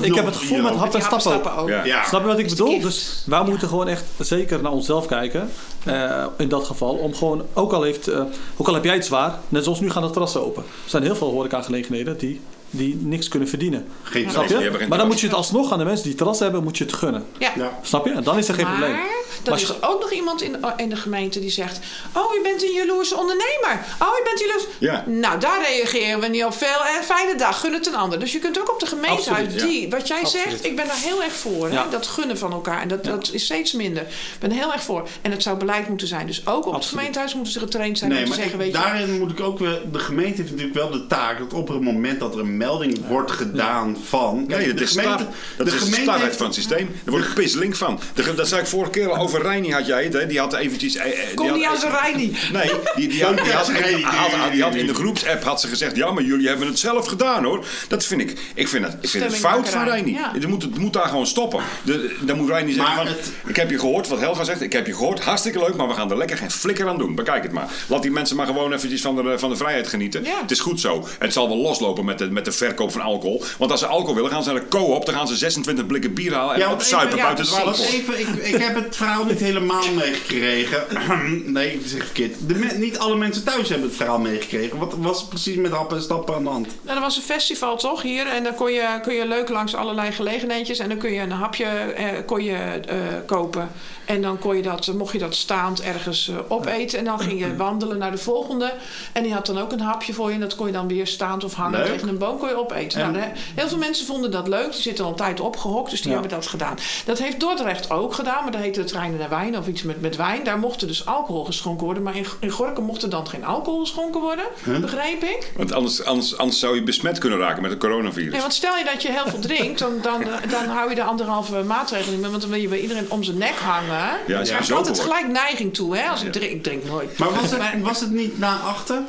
ik heb het gevoel met hap en stappen ook. Ja. Snap je wat ik bedoel? Dus wij moeten gewoon echt zeker naar onszelf kijken. eh, in dat geval. Om gewoon, ook al, heeft, eh, ook al heb jij het zwaar, net zoals nu gaan de terrassen open. Er zijn heel veel horecagelegenheden die, die niks kunnen verdienen. Geen Snap je? Maar dan moet je het alsnog aan de mensen die terras hebben, moet je het gunnen. Ja. Ja. Snap je? En dan is er geen probleem. Maar Maar dan als is je- er ook nog iemand in, in de gemeente die zegt... Oh, je bent een jaloerse ondernemer. Oh, je bent jaloers. Ja. Nou, daar reageren we niet op veel. En fijne dag, gun het een ander. Dus je kunt ook op de gemeente Absoluut, uit ja. die... Wat jij Absoluut. zegt, ik ben daar heel erg voor. Hè? Ja. Dat gunnen van elkaar. En dat, dat is steeds minder. Ik ben er heel erg voor. En het zou beleid moeten zijn. Dus ook op het gemeentehuis moeten ze getraind zijn Nee, om te maar zeggen... ik- Weet je, daarin moet ik ook weer... De gemeente heeft natuurlijk wel de taak dat op het moment dat er een melding wordt gedaan van... Kijk, Nee, dat de is, gemeente, star, dat de is de gemeente startheid heeft- van het systeem. Er wordt pisseling van. De, dat zei ik vorige keer al over Reini had jij het. Hè? Die had eventjes... eh, eh, die Kom had- niet aan zijn niet. Nee, die, die, had, die, had, Reini. die had in de groepsapp had ze gezegd... Ja, maar jullie hebben het zelf gedaan hoor. Dat vind ik... Ik vind het, ik vind het fout van Reini. ja. Het, moet, het moet daar gewoon stoppen. De, dan moet Reini zeggen Maar van... het- Ik heb je gehoord wat Helga zegt. Ik heb je gehoord. Hartstikke leuk. Maar we gaan er lekker geen flikker aan doen. Bekijk het maar. Laat die mensen maar gewoon eventjes van de, van de vrijheid genieten. Ja. Het is goed zo. Het zal wel loslopen met de, met de verkoop van alcohol. Want als ze alcohol willen, gaan ze naar de co-op. Dan gaan ze 26 blikken bier halen en Ja, op want zuipen even- ja, buiten het waterport. Even, ik, ik heb het verhaal niet helemaal meegekregen. *clears throat* nee, ik zeg het verkeerd. De me- niet alle mensen thuis hebben het verhaal meegekregen. Wat was precies met happen en stappen aan de hand? Nou, er was een festival toch hier. En dan kon je, kun je leuk langs allerlei gelegenheidjes. En dan kun je een hapje eh, kon je, eh, kopen. En dan kon je dat, mocht je dat staand ergens eh, opeten. En dan ging je wandelen naar de volgende. En die had dan ook een hapje voor je. En dat kon je dan weer staand of hangen Leuk. tegen een boom kon je opeten. En- Nou, heel veel mensen vonden dat leuk. Die zitten al een tijd opgehokt. Dus die Ja. hebben dat gedaan. Dat heeft Dordrecht ook gedaan. Maar dat heette het treinen naar wijn of iets met, met wijn. Daar mocht dus alcohol geschonken worden. Maar in, in Gorkum mocht er dan geen alcohol geschonken worden. Begreep ik? Want anders, anders, anders zou je besmet kunnen raken met het coronavirus. Nee, want stel je dat je heel veel drinkt, dan, dan, *laughs* eh, dan hou je de anderhalve maatregel niet meer. Want dan wil je bij iedereen om zijn nek hangen. Ja, dus bezopen altijd gelijk neiging toe. Hè? Als ik drink, ik drink nooit. Maar was het, was het niet na achter?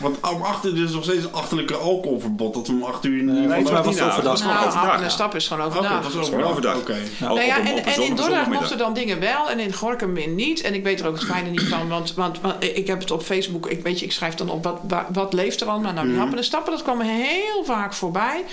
Want om achter is nog steeds een achterlijke alcoholverbod. Dat we om acht uur niet... Nee, mij was overdag. Nou, gewoon overdag. happen en stap is gewoon Oké, overdag. dat Gewoon overdag. Oké. Al- Nou ja, een- en, een en in Dordrecht mochten dan dingen wel en in Gorkum weer niet. En ik weet er ook het fijne niet van, want, want, want ik heb het op Facebook, ik, weet je, ik schrijf dan op wat, wat, wat leeft er allemaal. Nou, die happen en stappen, dat kwam heel vaak voorbij.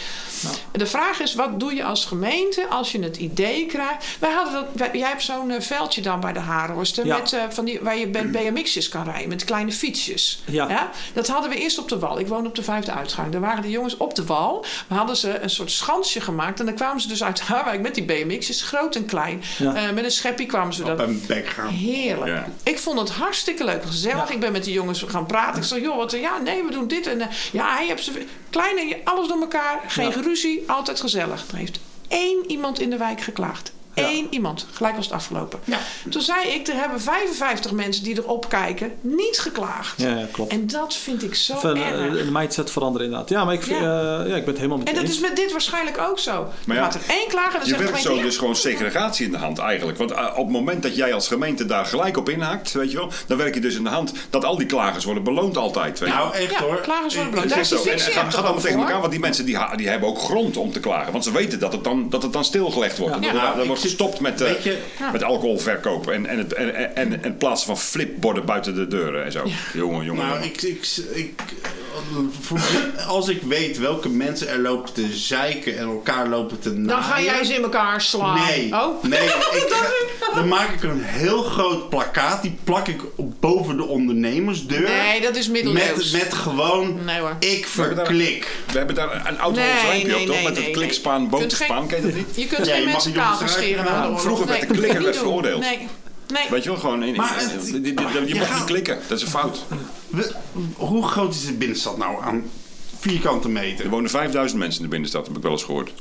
De vraag is, wat doe je als gemeente als je het idee krijgt? Wij hadden dat, wij- jij hebt zo'n eh, veldje dan bij de Harenhorsten Ja. met, eh, van die, waar je met BMX'jes kan rijden, met kleine fietsjes. Ja. Dat hadden we eerst op de wal. Ik woon op de vijfde uitgang. Daar waren de jongens op de wal. We hadden ze een soort schansje gemaakt. En dan kwamen ze dus uit *laughs* Haarwijk met die BMX'jes, groot en klein. Ja. Eh, met een scheppie kwamen ze Op dan. een bek gaan. Heerlijk. Ja. Ik vond het hartstikke leuk en gezellig. Ja. Ik ben met die jongens gaan praten. Ik zei, joh, wat, ja, nee, we doen dit. En eh, ja, hij heeft ze kleine, alles door elkaar. Geen Ja. geruzie, altijd gezellig. Er heeft één iemand in de wijk geklaagd. Ja. Eén iemand. Gelijk was het afgelopen. Ja. Toen zei ik, er hebben 55 mensen die erop kijken niet geklaagd. Ja, ja, klopt. En dat vind ik zo Even erg. een, een mindset veranderen inderdaad. Ja, maar ik, vind, Ja. eh, ja, ik ben het helemaal met En dat eens. is met dit waarschijnlijk ook zo. Maar gaat er één klagen en dan Je de werkt zo dus gewoon segregatie in de hand eigenlijk. Want eh, op het moment dat jij als gemeente daar gelijk op inhaakt, weet je wel, dan werk je dus in de hand dat al die klagers worden beloond altijd. Weet je. Nou, echt Ja, hoor. klagers worden beloond. Daar zeg is En fictie het gaat, allemaal tegen elkaar, want die mensen die, die hebben ook grond om te klagen. Want ze weten dat het dan, dat het dan stilgelegd wordt. Ja. Dat, Ja. dat wordt gestopt met, eh, weet je- met alcoholverkoop en, en, het, en, en, en het plaatsen van flipborden buiten de deuren en zo. Jongen, jongen. Nou, jongen. ik, ik, ik, als ik weet welke mensen er lopen te zeiken en elkaar lopen te naaien... Dan ga jij ze in elkaar slaan. Nee, Oh. nee *laughs* ik, dan maak ik een heel groot plakkaat. Die plak ik op boven de ondernemersdeur. Nee, dat is middeleeuws. Met, met gewoon, Nee hoor. ik hebben daar- verklik. We hebben daar een oud Nee, nee, op, toch? nee, met het klikspaan, boterspaan, ken je dat niet? *laughs* Je kunt geen mag mensen kaal scheren gaan. Vroeger werd de klikker werd veroordeeld. Nee. Nee. Weet je wel, gewoon in, Maar in- het- die- die- die- je je mag niet klikken, dat is een fout. We- hoe groot is de binnenstad nou aan vierkante Er meter? wonen 5000 mensen in de binnenstad, heb ik wel eens gehoord.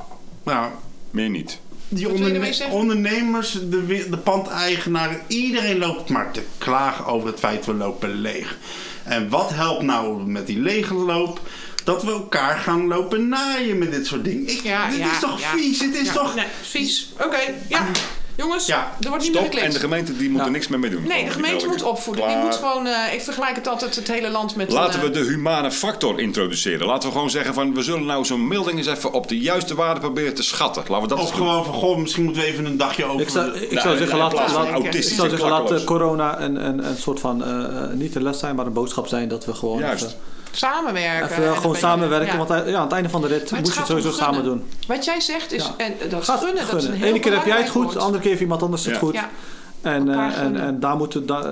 Nou, Meer niet. die onderne- ondernemers, de, de pandeigenaren, iedereen loopt maar te klagen over het feit we lopen leeg. En wat helpt nou met die lege loop? Dat we elkaar gaan lopen naaien met dit soort dingen. Ik, Ja, dit ja, is toch ja. vies? Het is Ja, toch... Nee, vies. Oké, ja. Jongens, Ja, er wordt niet meer geklikt. En de gemeente die moet er Ja. niks meer mee doen. Nee, de gemeente moet opvoeden. Die moet gewoon, eh, ik vergelijk het altijd het hele land met... Laten een, we eh, de humane factor introduceren. Laten we gewoon zeggen van we zullen nou zo'n melding eens even op de juiste waarde proberen te schatten. Laten we dat Of gewoon van, goh, misschien moeten we even een dagje over... Ik zou, ik Nou, zou zeggen, laat, laat- autistisch ik zou en zeggen, laat eh, corona een, een, een soort van, niet een les zijn, maar een boodschap zijn dat we gewoon Juist. even, samenwerken. even en gewoon samenwerken. ja. Want eh, ja, aan het einde van de rit moet je het sowieso samen gunnen. doen. Wat jij zegt is, Ja. en dat Gaat gunnen, dat is een gunnen. heel Ene keer heb jij het goed, de andere keer heeft iemand anders het goed. Ja. En, eh, en, gunnen. en daar moeten, daar,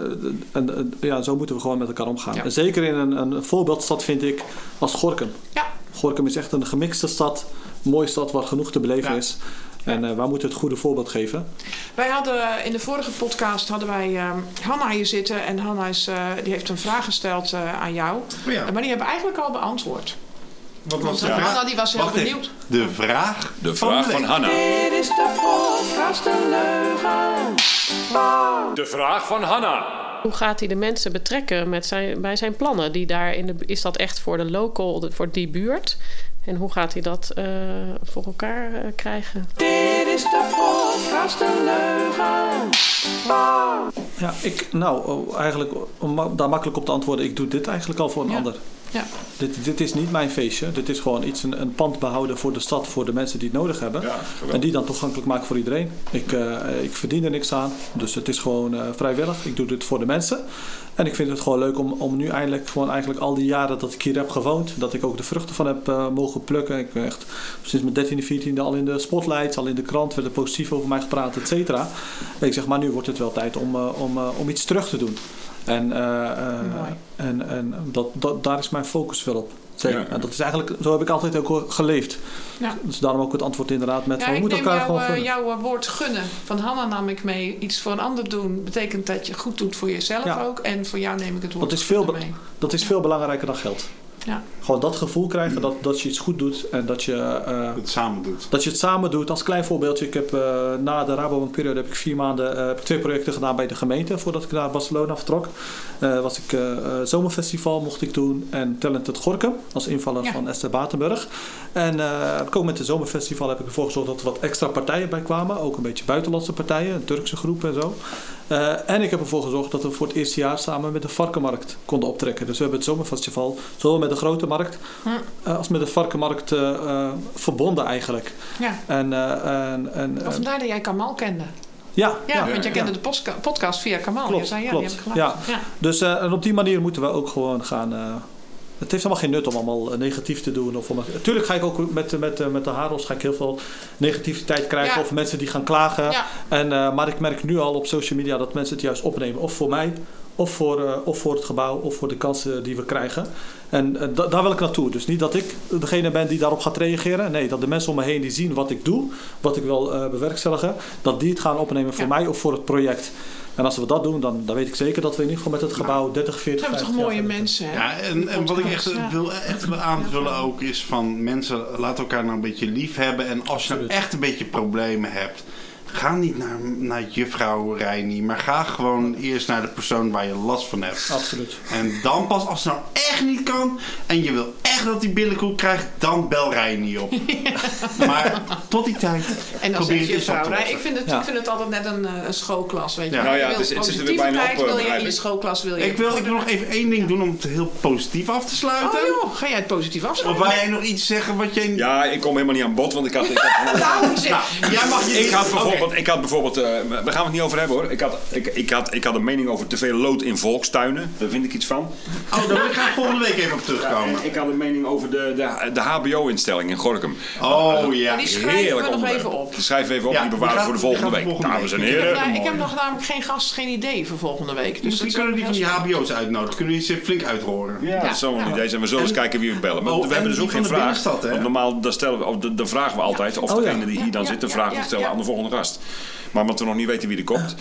en, en, ja, zo moeten we gewoon met elkaar omgaan. En zeker in een, een voorbeeldstad vind ik als Gorkum. Ja. Gorkum is echt een gemixte stad, een mooie stad waar genoeg te beleven Ja. is. En eh wij moeten het goede voorbeeld geven. Wij hadden eh, in de vorige podcast hadden wij ehm, Hanna hier zitten. En Hanna is, eh, die heeft een vraag gesteld eh, aan jou. Oh ja. Maar die hebben we eigenlijk al beantwoord. Wat Want was de Hanna vraag? die was heel Wacht even. benieuwd. De vraag De vraag van. Hanna. Dit is de podcast De Leugen. De vraag van Hanna. Hoe gaat hij de mensen betrekken met zijn, bij zijn plannen? Die daar in de, is dat echt voor de local, voor die buurt? En hoe gaat hij dat eh, voor elkaar eh, krijgen? Dit is de podcast De Leugen. Ja, ik, nou, oh, eigenlijk om daar makkelijk op te antwoorden, ik doe dit eigenlijk al voor een Ja. ander. Ja. Dit, dit is niet mijn feestje. Dit is gewoon iets, een, een pand behouden voor de stad, voor de mensen die het nodig hebben. Ja, en die dan toegankelijk maken voor iedereen. Ik, eh, ik verdien er niks aan, dus het is gewoon eh, vrijwillig. Ik doe dit voor de mensen. En ik vind het gewoon leuk om, om nu eindelijk, gewoon eigenlijk al die jaren dat ik hier heb gewoond, dat ik ook de vruchten van heb eh, mogen plukken. Ik ben echt sinds mijn 13e, 14e al in de spotlights, al in de krant, werd er positief over mij gepraat, et cetera. Ik zeg, maar nu wordt het wel tijd om, eh, om, eh, om iets terug te doen. En, en, en dat, dat, daar is mijn focus wel op. Zeker. Ja. En dat is eigenlijk, zo heb ik altijd ook geleefd. Ja. Dus daarom ook het antwoord inderdaad met Ja, van, we moeten elkaar jou, gewoon eh, gunnen. jouw eh, woord gunnen. Van Hanna nam ik mee. Iets voor een ander doen betekent dat je goed doet voor jezelf Ja. ook. En voor jou neem ik het woord Dat is veel, mee. dat is veel belangrijker dan geld. Ja. Gewoon dat gevoel krijgen dat, dat je iets goed doet en dat je, eh, Het samen doet. dat je het samen doet. Als klein voorbeeldje, ik heb eh, na de Rabobank-periode heb ik vier maanden eh, heb ik twee projecten gedaan bij de gemeente voordat ik naar Barcelona vertrok. Eh, was ik zomerfestival mocht ik doen en Talented Gorkum als invaller Ja. van Esther Batenburg. En eh ook met het zomerfestival heb ik ervoor gezorgd dat er wat extra partijen bij kwamen. Ook een beetje buitenlandse partijen, een Turkse groep en zo. Eh, en ik heb ervoor gezorgd dat we voor het eerste jaar samen met de Varkenmarkt konden optrekken. Dus we hebben het zomerfestival zowel met de grote markt eh, als met de Varkenmarkt eh, verbonden eigenlijk. Ja. En, eh, en, en, vandaar dat jij Kamal kende. ja, Ja, want jij kende ja. de podcast via Kamal. Klopt, je zei, ja, klopt. die heb ik. Ja. Dus eh, en op die manier moeten we ook gewoon gaan. Het heeft helemaal geen nut om allemaal eh, negatief te doen. Of om, natuurlijk ga ik ook met, met, eh, met de Haros ga ik heel veel negativiteit krijgen. Ja. Of mensen die gaan klagen. Ja. En, eh, maar ik merk nu al op social media dat mensen het juist opnemen. Of voor mij, of voor, of voor het gebouw, of voor de kansen die we krijgen. En da- daar wil ik naartoe. Dus niet dat ik degene ben die daarop gaat reageren. Nee, dat de mensen om me heen die zien wat ik doe, wat ik wil bewerkstelligen, dat die het gaan opnemen voor Ja. mij of voor het project. En als we dat doen, dan, dan weet ik zeker dat we in ieder geval met het gebouw 30, 40, Ze hebben toch 50 jaar mooie mensen, hè? Ja, en, en wat ik echt Ja. wil, echt wil aanvullen ook is van mensen, laat elkaar nou een beetje lief hebben. En als je nou echt een beetje problemen hebt, ga niet naar, naar juffrouw Reini, maar ga gewoon eerst naar de persoon waar je last van hebt. Absoluut. En dan pas als het nou echt niet kan en je wil echt dat die billenkoek krijgt, dan bel Reini op. *laughs* Maar tot die tijd En dan probeer zeg het je eens op vrouw, te lossen. ik vind, het, Ja. ik vind het altijd net een, eh, een schoolklas, weet je. Ja. Nou ja, het wil is- het zit er weer bijna op, positiviteit eh, wil je in schoolklas wil je Ik wil, ik wil nog even één ding doen om het heel positief af te sluiten. Oh joh, ga jij het positief Of afsluiten? wil jij nog iets zeggen wat jij... Ja, ik kom helemaal niet aan bod, want ik had... Ik had *laughs* Nou, zeg. Nou, jij mag je... Ik had Oké. Bijvoorbeeld, ik had bijvoorbeeld eh, we gaan het niet over hebben hoor. Ik had, ik, ik, had, ik had een mening over te veel lood in volkstuinen. Daar vind ik iets van. Oh, daar wil ik graag volgende week even op terugkomen. En ik had een mening over de, de, de HBO-instelling in Gorkum. Oh ja. Maar die schrijven we nog onderwerp. even op. Die schrijven we even op, Ja, die bewaren voor de volgende week. volgende Dames en heren. Ja, Ja, ik heb nog namelijk geen gast, geen idee voor volgende week. Dus Misschien kunnen die van die HBO's uitnodigen. Kunnen we die eens flink uithoren. Ja, dat zou wel een Ja. idee zijn. We zullen eens En- kijken wie we bellen. Maar Oh, we hebben en dus ook geen vraag. Want normaal dan, stellen we, dan- vragen we altijd of Oh, ja. degene die hier dan Ja, zit, de ja, vraag ja, te stellen ja. aan de volgende gast. Maar omdat we nog niet weten wie er komt.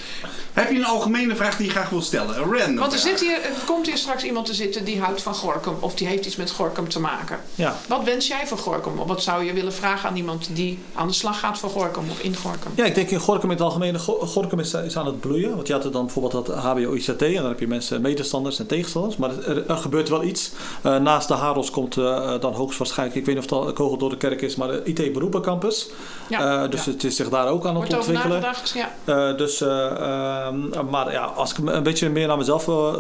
Heb je een algemene vraag die je graag wil stellen? Een random Want er, vraag. zit hier, er komt hier straks iemand te zitten die houdt van Gorkum. Of die heeft iets met Gorkum te maken. Ja. Wat wens jij voor Gorkum? Of wat zou je willen vragen aan iemand die aan de slag gaat voor Gorkum of in Gorkum? Ja, ik denk in Gorkum in het algemeen. Go- Gorkum is, is aan het bloeien. Want je had er dan bijvoorbeeld dat HBO-ICT. En dan heb je mensen medestanders en tegenstanders. Maar er, er gebeurt wel iets. Eh, naast de Haros komt eh, dan hoogstwaarschijnlijk... Ik weet niet of het al kogel door de kerk is. Maar de IT-beroepencampus. Ja, Eh, dus ja. het is zich daar ook aan het Wordt over ontwikkelen. nagedacht? Ja. Eh, dus, eh, ehm, maar ja, als ik een beetje meer naar mezelf eh,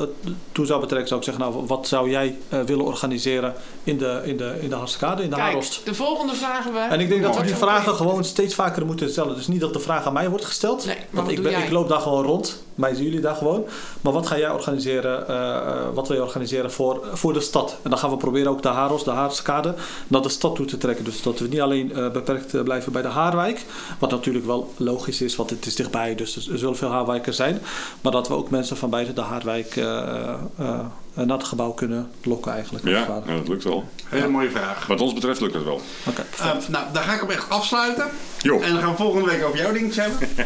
toe zou betrekken, zou ik zeggen, nou, wat zou jij eh, willen organiseren in de, in de, in de Hartskade, in de Kijk, Harost? de volgende vragen we. En ik denk dat we die vragen gewoon steeds vaker moeten stellen. Dus niet dat de vraag aan mij wordt gesteld. Nee, want ik, doe ben, jij? ik loop daar gewoon rond. Mij zien jullie daar gewoon. Maar wat ga jij organiseren? eh, eh, wat wil je organiseren voor, voor de stad? En dan gaan we proberen ook de Haros, de Haarskade, naar de stad toe te trekken. Dus dat we niet alleen eh, beperkt blijven bij de Haarwijk. Wat natuurlijk wel logisch is, want het is dichtbij. Dus er zullen veel Haarwijkers zijn. Maar dat we ook mensen van buiten de Haarwijk naar het gebouw kunnen lokken eigenlijk. Ja, nou, dat lukt wel. Hele mooie vraag. Wat ons betreft lukt het wel. Oké, Eh, nou, daar ga ik hem echt afsluiten. Jo, En dan gaan we volgende week over jouw dingetjes hebben. *laughs*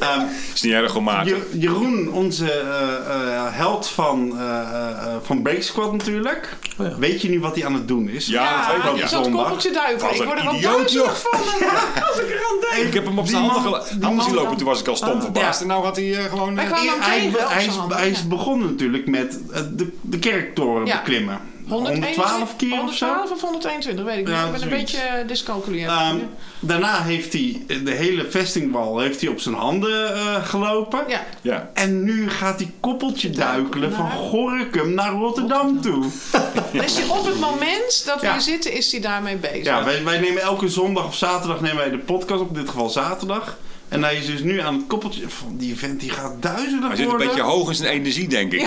Ehm, is niet erg om Jeroen, onze eh, eh, held van, eh eh, van Break Squad natuurlijk. Oh ja. Weet je nu wat hij aan het doen is? Ja, dat weet ik Ja, die ja. zal het Zondag. koppeltje duiken. Wat Ik word er wel duizelig van. *laughs* Ja, als ik eraan denk. Ik heb hem op zijn Die handen, handen man zien lopen, dan- toen was ik al stom verbaasd. ja. En nou had hij eh, gewoon... Hij eh, dan is, handen, ja. begonnen natuurlijk met eh, de, de kerktoren Ja. beklimmen. 112 keer of zo? 112 of 122, weet ik niet. Ja, ik ben een beetje uh, dyscalculeerd. Ehm, daarna heeft hij de hele vestingwal heeft hij op zijn handen eh, gelopen. ja, Ja. En nu gaat hij koppeltje duikelen van Gorinchem naar Rotterdam toe. *laughs* dus die op het moment dat we Ja. zitten, is hij daarmee bezig. Ja, wij, wij nemen elke zondag of zaterdag nemen wij de podcast op. In dit geval zaterdag. En hij is dus nu aan het koppeltje... Van die vent die gaat duizelig Hij zit een worden. beetje hoog in zijn energie, denk ik.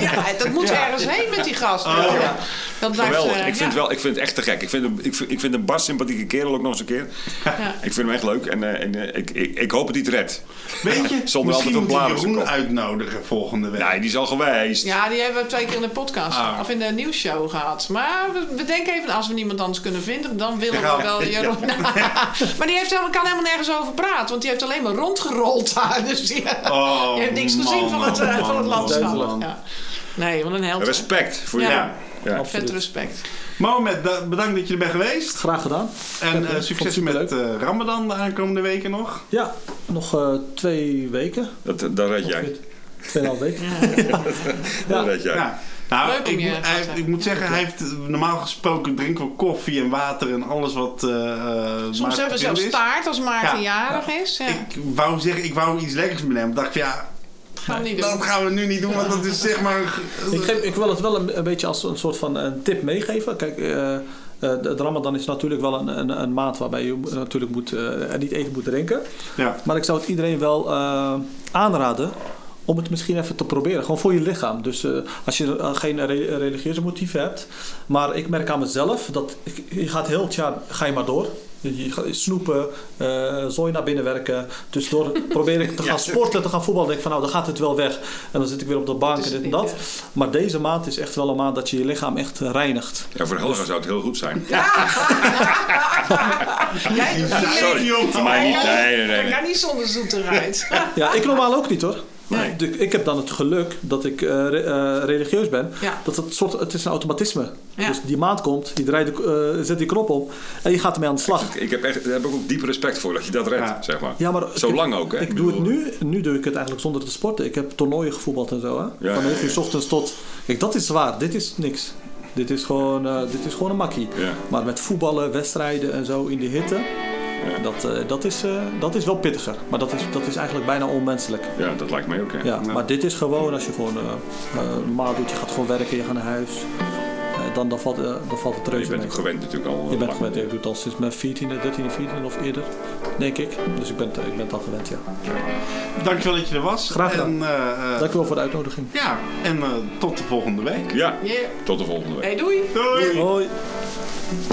Ja, dat moet Ja. ergens heen met die gast. Oh, Ja. ja. Dat blijft, Geweldig. eh, ik, vind ja. wel, ik vind het echt te gek. Ik vind hem, ik vind, ik vind een bar sympathieke kerel ook nog eens een keer. Ja. Ik vind hem echt leuk. En, eh, en eh, ik, ik, ik hoop dat hij het redt. Weet je, *laughs* Zonder altijd misschien een moet op zijn Jeroen uitnodigen volgende week. Nee, die is al geweest. Ja, die hebben we twee keer in de podcast Ah. of in de nieuwsshow gehad. Maar we, we denken even, als we niemand anders kunnen vinden, dan willen Ja, we wel *laughs* ja. Jeroen. *laughs* maar die heeft helemaal, kan helemaal nergens over praten, want die heeft alleen maar rondgerold daar. Dus die, Oh, die *laughs* heeft niks gezien van het, man, eh, van het man, landschap. man. Ja. Nee, want een held. hè. Respect voor Ja. je. Ja. Ja. Vet respect. Mohamed, da- bedankt dat je er bent geweest. Graag gedaan. En Ja, eh, succes met eh, Ramadan de aankomende weken nog. Ja, nog eh, twee weken. Dat, dat red jij. Tweeënhalf weken. *laughs* Dat red jij. Ja. Nou, Leuk ik, je moet- hij- ik moet zeggen, hij heeft eh, normaal gesproken drinken we koffie en water en alles wat. eh eh, Soms Maarten hebben we zelfs is. taart als Maarten Ja. jarig is. Ja. Ik wou zeggen, ik wou iets lekkers met hem. Dacht ja, Gaan dat gaan we nu niet doen, want dat is zeg maar. Ik, geef, ik wil het wel een, een beetje als een soort van een tip meegeven. Kijk, eh, eh, de Ramadan is natuurlijk wel een, een, een maand waarbij je natuurlijk moet, eh, niet eten moet drinken. Ja. Maar ik zou het iedereen wel eh, aanraden om het misschien even te proberen. Gewoon voor je lichaam. Dus eh, als je eh, geen re- religieuze motieven hebt. Maar ik merk aan mezelf dat ik, je gaat heel het jaar ga je maar door. Je gaat snoepen, eh zooi naar binnen werken. Dus door *laughs* probeer ik te gaan sporten, te gaan voetballen. denk ik van nou, dan gaat het wel weg. En dan zit ik weer op de bank en dit en dat. Maar deze maand is echt wel een maand dat je je lichaam echt reinigt. Ja, voor Helga zou het heel goed zijn. *laughs* Jij, Sorry, voor mij niet. Nee, nee, nee. kan niet zonder zoeterheid. Ja, ik normaal ook niet hoor. Nee. Dus ik heb dan het geluk dat ik eh, re- eh, religieus ben. Ja. Dat het, soort, het is een automatisme. Ja. Dus die maand komt, je draait de, eh, zet die knop op en je gaat ermee aan de slag. Ik heb, echt, daar heb ik ook diep respect voor dat je dat redt, Ja. zeg maar. Ja, maar Zo ik- lang ook, hè? Ik, Ik doe het nu. Nu doe ik het eigenlijk zonder te sporten. Ik heb toernooien gevoetbald en zo. Hè? Ja, Van ja, 9 uur ja. s ochtends tot... Kijk, dat is zwaar. Dit is niks. Dit is gewoon, eh, dit is gewoon een makkie. Ja. Maar met voetballen, wedstrijden en zo in de hitte... Dat, eh, dat, is, eh, dat is wel pittiger. Maar dat is, dat is eigenlijk bijna onmenselijk. Ja, dat lijkt mij ook, hè. Ja, maar dit is gewoon als je gewoon eh, eh, normaal doet, je gaat gewoon werken, je gaat naar huis. eh, dan, dan, valt, eh, dan valt het Je reuze bent mee. ook gewend natuurlijk al. Je bent gewend, ik doe het al sinds mijn 14e, 13e, 14e of eerder, denk ik. Dus ik ben, ik ben het al gewend, ja. Dankjewel dat je er was. Graag gedaan. En, eh, eh, Dankjewel voor de uitnodiging. ja, en eh, tot de volgende week. Ja, Yeah. tot de volgende week. Hey, doei. Doei. Hoi.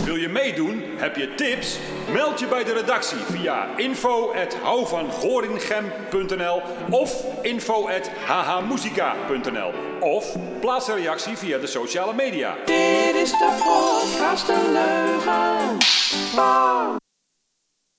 Wil je meedoen? Heb je tips? Meld je bij de redactie via info.houvangorinchem.nl of info.hhmusica.nl of plaats een reactie via de sociale media. Dit is de podcast De Leugen.